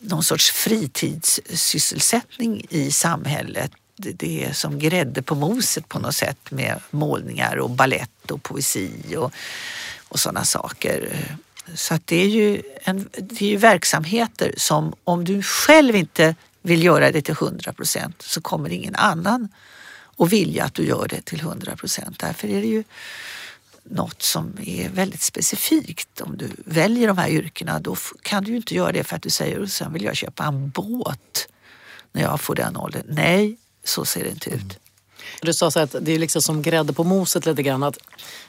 S2: någon sorts fritidssysselsättning i samhället det är som grädde på moset på något sätt med målningar och ballett och poesi och och sådana saker. Så att det är ju, en, det är ju verksamheter som om du själv inte vill göra det till 100 procent så kommer ingen annan att vilja att du gör det till 100 procent. Därför är det ju något som är väldigt specifikt. Om du väljer de här yrkena då kan du ju inte göra det för att du säger och sen vill jag köpa en båt när jag får den åldern. Nej, så ser det inte ut.
S1: Du sa så att det är liksom som grädde på moset lite grann. Att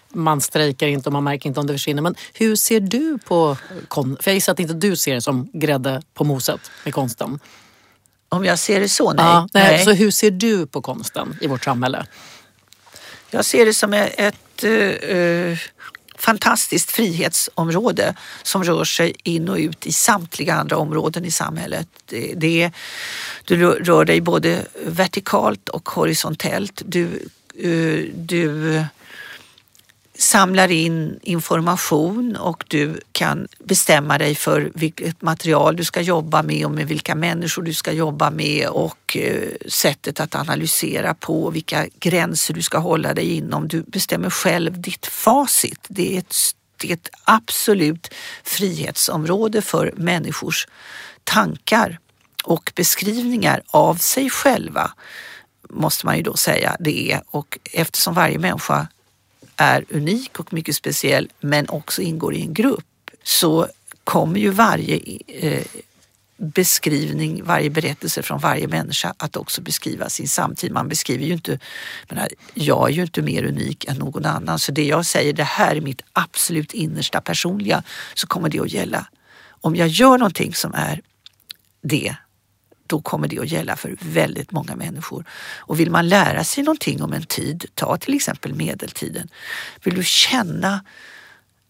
S1: man strejkar inte och man märker inte om det försvinner. Men hur ser du på konst? För jag gissar att inte du ser det som grädde på moset med konsten.
S2: Om jag ser det så? Nej.
S1: Ja, nej. nej. Så hur ser du på konsten i vårt samhälle?
S2: Jag ser det som ett uh, fantastiskt frihetsområde som rör sig in och ut i samtliga andra områden i samhället. Det, det, du rör dig både vertikalt och horisontellt. Du, uh, du samlar in information och du kan bestämma dig för vilket material du ska jobba med och med vilka människor du ska jobba med och eh, sättet att analysera på, vilka gränser du ska hålla dig inom. Du bestämmer själv ditt facit. Det är ett det är ett absolut frihetsområde för människors tankar och beskrivningar av sig själva måste man ju då säga det är och eftersom varje människa är unik och mycket speciell men också ingår i en grupp så kommer ju varje eh, beskrivning, varje berättelse från varje människa att också beskriva sin samtid. Man beskriver ju inte, menar, jag är ju inte mer unik än någon annan så det jag säger, det här är mitt absolut innersta personliga, så kommer det att gälla. Om jag gör någonting som är det, då kommer det att gälla för väldigt många människor. Och vill man lära sig någonting om en tid, ta till exempel medeltiden. Vill du känna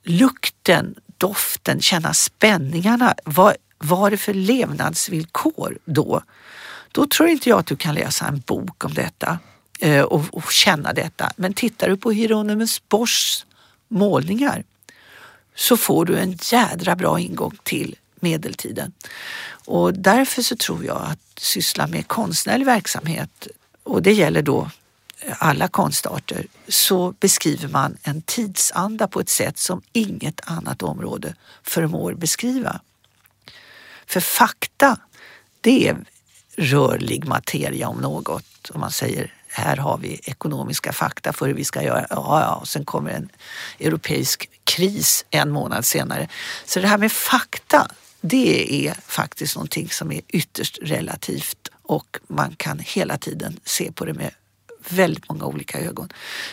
S2: lukten, doften, känna spänningarna. Vad var det för levnadsvillkor då? Då tror inte jag att du kan läsa en bok om detta eh, och, och känna detta. Men tittar du på Hieronymus Boschs målningar så får du en jädra bra ingång till medeltiden. Och därför så tror jag att syssla med konstnärlig verksamhet, och det gäller då alla konstarter, så beskriver man en tidsanda på ett sätt som inget annat område förmår beskriva. För fakta, det är rörlig materia om något. Om man säger här har vi ekonomiska fakta för hur vi ska göra. Ja, ja, och sen kommer en europeisk kris en månad senare. Så det här med fakta, det är faktiskt någonting som är ytterst relativt och man kan hela tiden se på det med väldigt många olika ögon.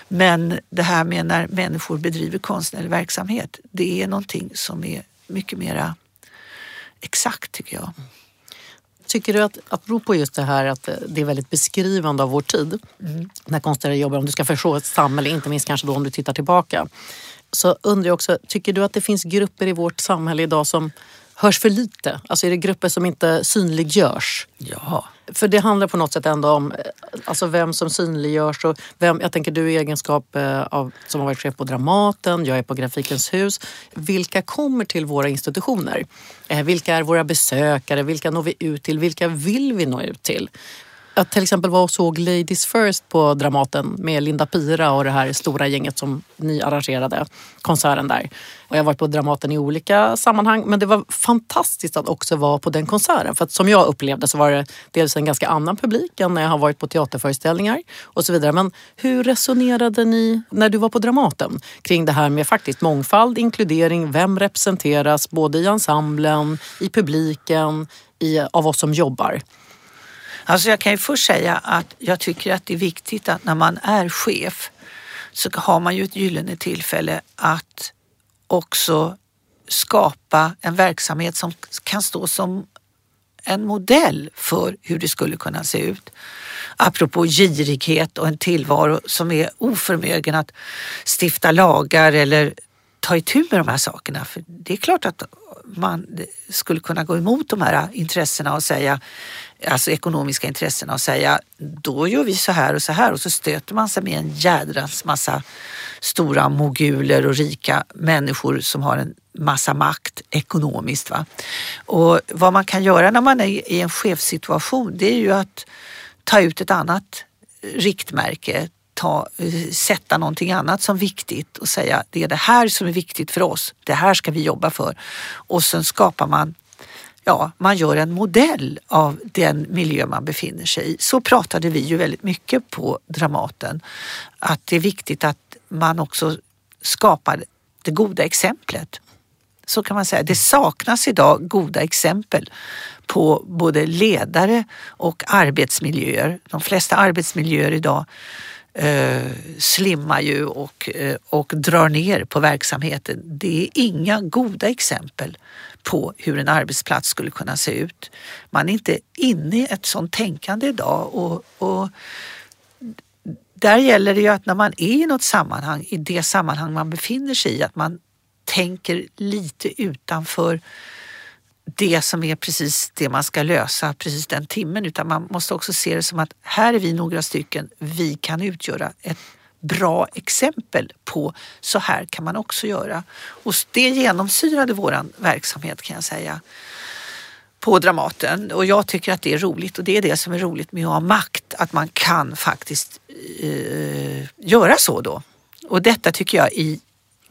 S2: Men det här med när människor bedriver konstnärlig verksamhet, det är någonting som är mycket mera exakt tycker jag.
S1: Tycker du att, apropå just det här att det är väldigt beskrivande av vår tid, mm. när konstnärer jobbar, om du ska förstå ett samhälle, inte minst kanske då om du tittar tillbaka, så undrar jag också, tycker du att det finns grupper i vårt samhälle idag som hörs för lite? Alltså är det grupper som inte synliggörs?
S2: Ja.
S1: För det handlar på något sätt ändå om eh, alltså vem som synliggörs. Och vem, jag tänker du i egenskap eh, av, som har varit chef på Dramaten, jag är på Grafikens hus. Vilka kommer till våra institutioner? Eh, vilka är våra besökare? Vilka når vi ut till? Vilka vill vi nå ut till? Jag till exempel var och såg Ladies First på Dramaten med Linda Pira och det här stora gänget som ni arrangerade konserten där. Och jag har varit på Dramaten i olika sammanhang men det var fantastiskt att också vara på den konserten. För att som jag upplevde så var det dels en ganska annan publik än när jag har varit på teaterföreställningar och så vidare. Men hur resonerade ni när du var på Dramaten kring det här med faktiskt mångfald, inkludering, vem representeras både i ensemblen, i publiken, i, av oss som jobbar?
S2: Alltså jag kan ju först säga att jag tycker att det är viktigt att när man är chef så har man ju ett gyllene tillfälle att också skapa en verksamhet som kan stå som en modell för hur det skulle kunna se ut. Apropå girighet och en tillvaro som är oförmögen att stifta lagar eller ta itu med de här sakerna. För det är klart att man skulle kunna gå emot de här intressena och säga alltså ekonomiska intressena och säga då gör vi så här och så här och så stöter man sig med en jädrans massa stora moguler och rika människor som har en massa makt ekonomiskt. Va? Och vad man kan göra när man är i en chefssituation det är ju att ta ut ett annat riktmärke, ta, sätta någonting annat som viktigt och säga det är det här som är viktigt för oss. Det här ska vi jobba för. Och sen skapar man ja, man gör en modell av den miljö man befinner sig i. Så pratade vi ju väldigt mycket på Dramaten. Att det är viktigt att man också skapar det goda exemplet. Så kan man säga. Det saknas idag goda exempel på både ledare och arbetsmiljöer. De flesta arbetsmiljöer idag eh, slimmar ju och, eh, och drar ner på verksamheten. Det är inga goda exempel på hur en arbetsplats skulle kunna se ut. Man är inte inne i ett sånt tänkande idag och, och där gäller det ju att när man är i något sammanhang, i det sammanhang man befinner sig i, att man tänker lite utanför det som är precis det man ska lösa precis den timmen utan man måste också se det som att här är vi några stycken, vi kan utgöra ett bra exempel på så här kan man också göra. Och det genomsyrade vår verksamhet kan jag säga på Dramaten och jag tycker att det är roligt och det är det som är roligt med att ha makt, att man kan faktiskt eh, göra så då. Och detta tycker jag i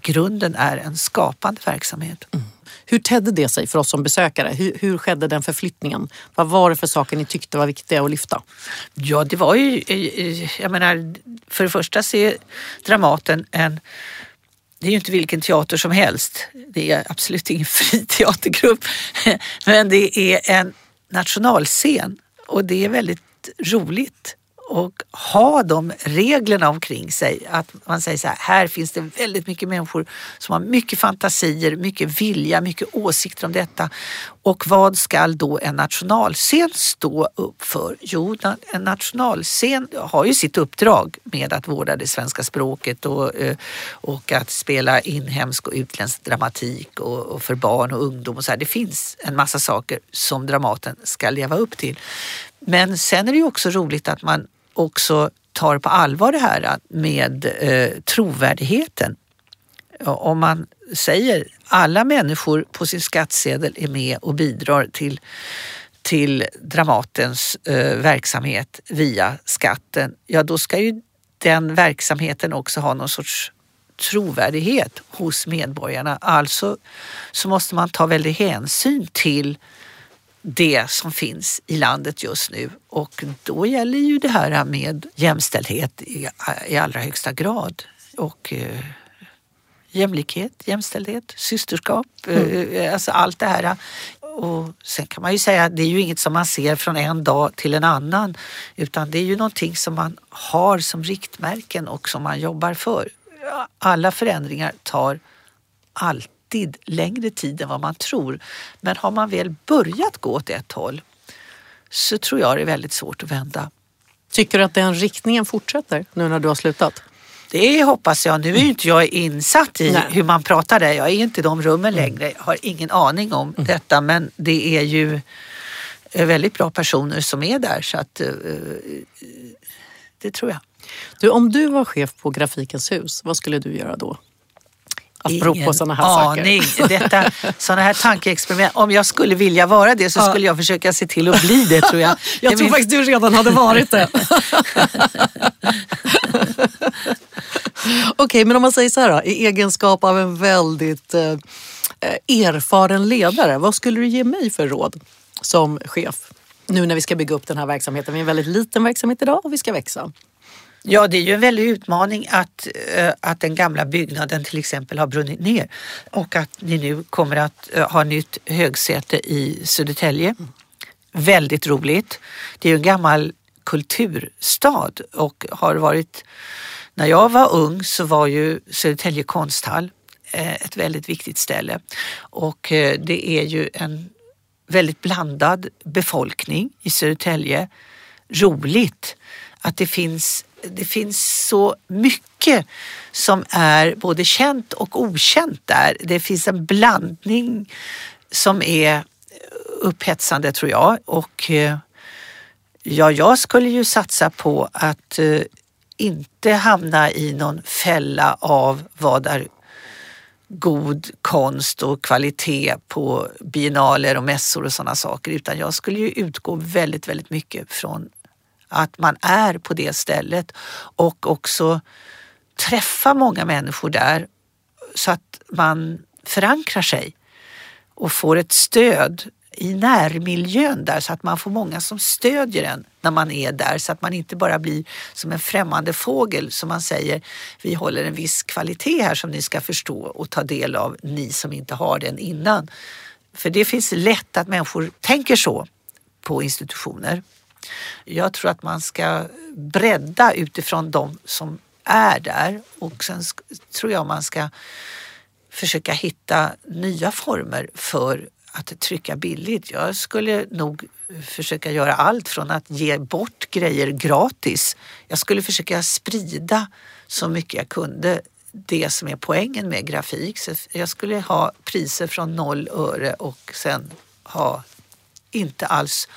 S2: grunden är en skapande verksamhet. Mm.
S1: Hur tedde det sig för oss som besökare? Hur, hur skedde den förflyttningen? Vad var det för saker ni tyckte var viktiga att lyfta?
S2: Ja, det var ju, eh, eh, jag menar, för det första så är Dramaten en det är ju inte vilken teater som helst. Det är absolut ingen fri teatergrupp. Men det är en nationalscen och det är väldigt roligt och ha de reglerna omkring sig. Att man säger så här, här finns det väldigt mycket människor som har mycket fantasier, mycket vilja, mycket åsikter om detta. Och vad ska då en nationalscen stå upp för? Jo, en nationalscen har ju sitt uppdrag med att vårda det svenska språket och, eh, och att spela inhemsk och utländsk dramatik och, och för barn och ungdom. Och så här. Det finns en massa saker som Dramaten ska leva upp till. Men sen är det ju också roligt att man också tar på allvar det här med eh, trovärdigheten. Om man säger alla människor på sin skattsedel är med och bidrar till, till Dramatens eh, verksamhet via skatten, ja då ska ju den verksamheten också ha någon sorts trovärdighet hos medborgarna. Alltså så måste man ta väldigt hänsyn till det som finns i landet just nu och då gäller ju det här med jämställdhet i, i allra högsta grad och eh, jämlikhet, jämställdhet, systerskap, mm. eh, alltså allt det här. Och sen kan man ju säga att det är ju inget som man ser från en dag till en annan utan det är ju någonting som man har som riktmärken och som man jobbar för. Alla förändringar tar alltid alltid längre tid än vad man tror. Men har man väl börjat gå åt ett håll så tror jag det är väldigt svårt att vända.
S1: Tycker du att den riktningen fortsätter nu när du har slutat?
S2: Det hoppas jag. Nu är ju inte jag insatt i Nej. hur man pratar där. Jag är inte i de rummen mm. längre. Jag har ingen aning om mm. detta men det är ju eh, väldigt bra personer som är där så att eh, det tror jag.
S1: Du, om du var chef på Grafikens hus, vad skulle du göra då? Apropå sådana här
S2: aning. saker. Detta, sådana här tankeexperiment. Om jag skulle vilja vara det så ja. skulle jag försöka se till att bli det tror jag.
S1: jag tror min... faktiskt du redan hade varit det. Okej, okay, men om man säger så här då, i egenskap av en väldigt eh, erfaren ledare, vad skulle du ge mig för råd som chef? Nu när vi ska bygga upp den här verksamheten. Vi är en väldigt liten verksamhet idag och vi ska växa.
S2: Ja, det är ju en väldig utmaning att, eh, att den gamla byggnaden till exempel har brunnit ner och att ni nu kommer att eh, ha nytt högsäte i Södertälje. Väldigt roligt. Det är ju en gammal kulturstad och har varit... När jag var ung så var ju Södertälje konsthall eh, ett väldigt viktigt ställe och det är ju en väldigt blandad befolkning i Södertälje. Roligt att det finns det finns så mycket som är både känt och okänt där. Det finns en blandning som är upphetsande tror jag. Och eh, ja, jag skulle ju satsa på att eh, inte hamna i någon fälla av vad är god konst och kvalitet på biennaler och mässor och sådana saker utan jag skulle ju utgå väldigt, väldigt mycket från att man är på det stället och också träffa många människor där så att man förankrar sig och får ett stöd i närmiljön där så att man får många som stödjer en när man är där så att man inte bara blir som en främmande fågel som man säger vi håller en viss kvalitet här som ni ska förstå och ta del av, ni som inte har den innan. För det finns lätt att människor tänker så på institutioner. Jag tror att man ska bredda utifrån de som är där och sen tror jag man ska försöka hitta nya former för att trycka billigt. Jag skulle nog försöka göra allt från att ge bort grejer gratis. Jag skulle försöka sprida så mycket jag kunde det som är poängen med grafik. Så jag skulle ha priser från noll öre och sen ha inte alls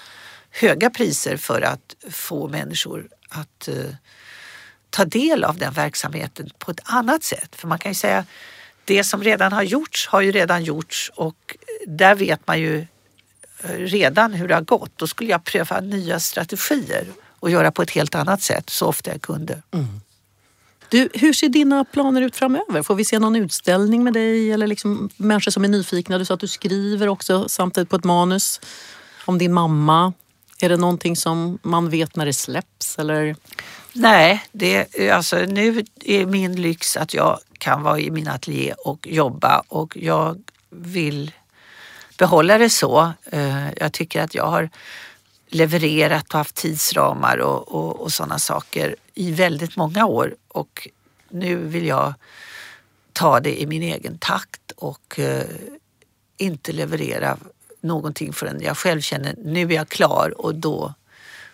S2: höga priser för att få människor att eh, ta del av den verksamheten på ett annat sätt. För man kan ju säga det som redan har gjorts har ju redan gjorts och där vet man ju eh, redan hur det har gått. Då skulle jag pröva nya strategier och göra på ett helt annat sätt så ofta jag kunde. Mm.
S1: Du, hur ser dina planer ut framöver? Får vi se någon utställning med dig eller liksom människor som är nyfikna? Du sa att du skriver också samtidigt på ett manus om din mamma. Är det någonting som man vet när det släpps? Eller?
S2: Nej, det, alltså, nu är min lyx att jag kan vara i min ateljé och jobba och jag vill behålla det så. Eh, jag tycker att jag har levererat och haft tidsramar och, och, och sådana saker i väldigt många år och nu vill jag ta det i min egen takt och eh, inte leverera någonting förrän jag själv känner nu är jag klar och då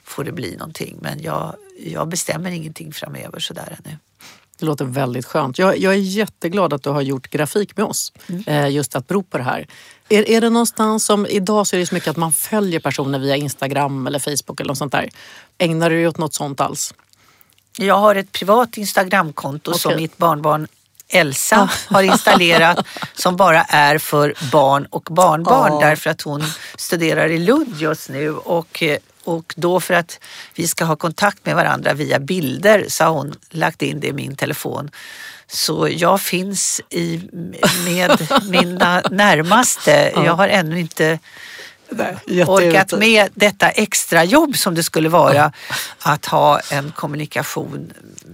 S2: får det bli någonting. Men jag, jag bestämmer ingenting framöver sådär ännu.
S1: Det låter väldigt skönt. Jag, jag är jätteglad att du har gjort grafik med oss. Mm. Eh, just att bero på det här. Är, är det någonstans som, idag så är det så mycket att man följer personer via Instagram eller Facebook eller något sånt där. Ägnar du dig åt något sånt alls?
S2: Jag har ett privat Instagramkonto okay. som mitt barnbarn Elsa har installerat som bara är för barn och barnbarn oh. därför att hon studerar i Lund just nu och eh, och då för att vi ska ha kontakt med varandra via bilder så har hon lagt in det i min telefon. Så jag finns i, med mina närmaste. Jag har ännu inte orkat med detta extra jobb som det skulle vara att ha en kommunikation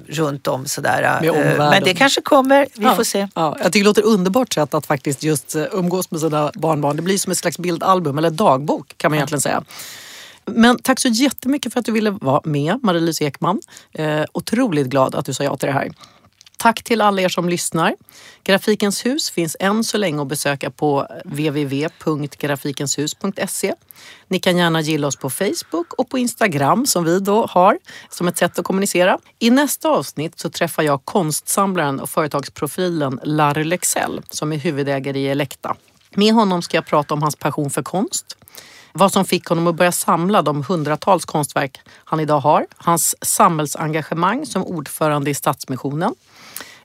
S2: runt om sådär. Eh, men det kanske kommer, vi
S1: ja.
S2: får se.
S1: Ja, jag tycker det låter underbart sätt att faktiskt just eh, umgås med sina barnbarn. Det blir som ett slags bildalbum eller dagbok kan man egentligen säga. Men tack så jättemycket för att du ville vara med, Marie-Louise Ekman. Eh, otroligt glad att du sa ja till det här. Tack till alla er som lyssnar. Grafikens hus finns än så länge att besöka på www.grafikenshus.se. Ni kan gärna gilla oss på Facebook och på Instagram som vi då har som ett sätt att kommunicera. I nästa avsnitt så träffar jag konstsamlaren och företagsprofilen Larry Lexell som är huvudägare i Elekta. Med honom ska jag prata om hans passion för konst, vad som fick honom att börja samla de hundratals konstverk han idag har, hans samhällsengagemang som ordförande i Stadsmissionen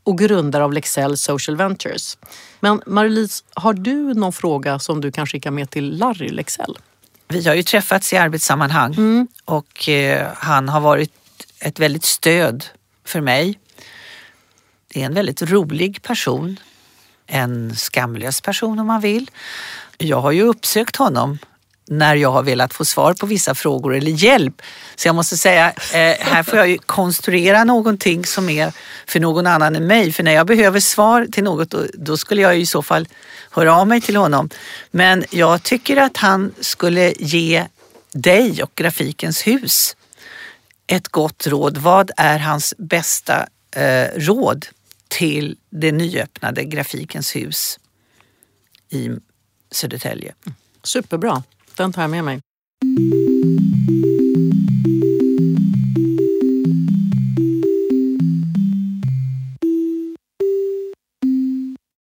S1: och grundare av Lexell Social Ventures. Men Marie-Louise, har du någon fråga som du kan skicka med till Larry Lexell?
S2: Vi har ju träffats i arbetssammanhang mm. och eh, han har varit ett väldigt stöd för mig. Det är en väldigt rolig person, en skamlös person om man vill. Jag har ju uppsökt honom när jag har velat få svar på vissa frågor eller hjälp. Så jag måste säga, eh, här får jag ju konstruera någonting som är för någon annan än mig. För när jag behöver svar till något då, då skulle jag i så fall höra av mig till honom. Men jag tycker att han skulle ge dig och Grafikens hus ett gott råd. Vad är hans bästa eh, råd till det nyöppnade Grafikens hus i Södertälje? Mm.
S1: Superbra. Den tar jag med mig.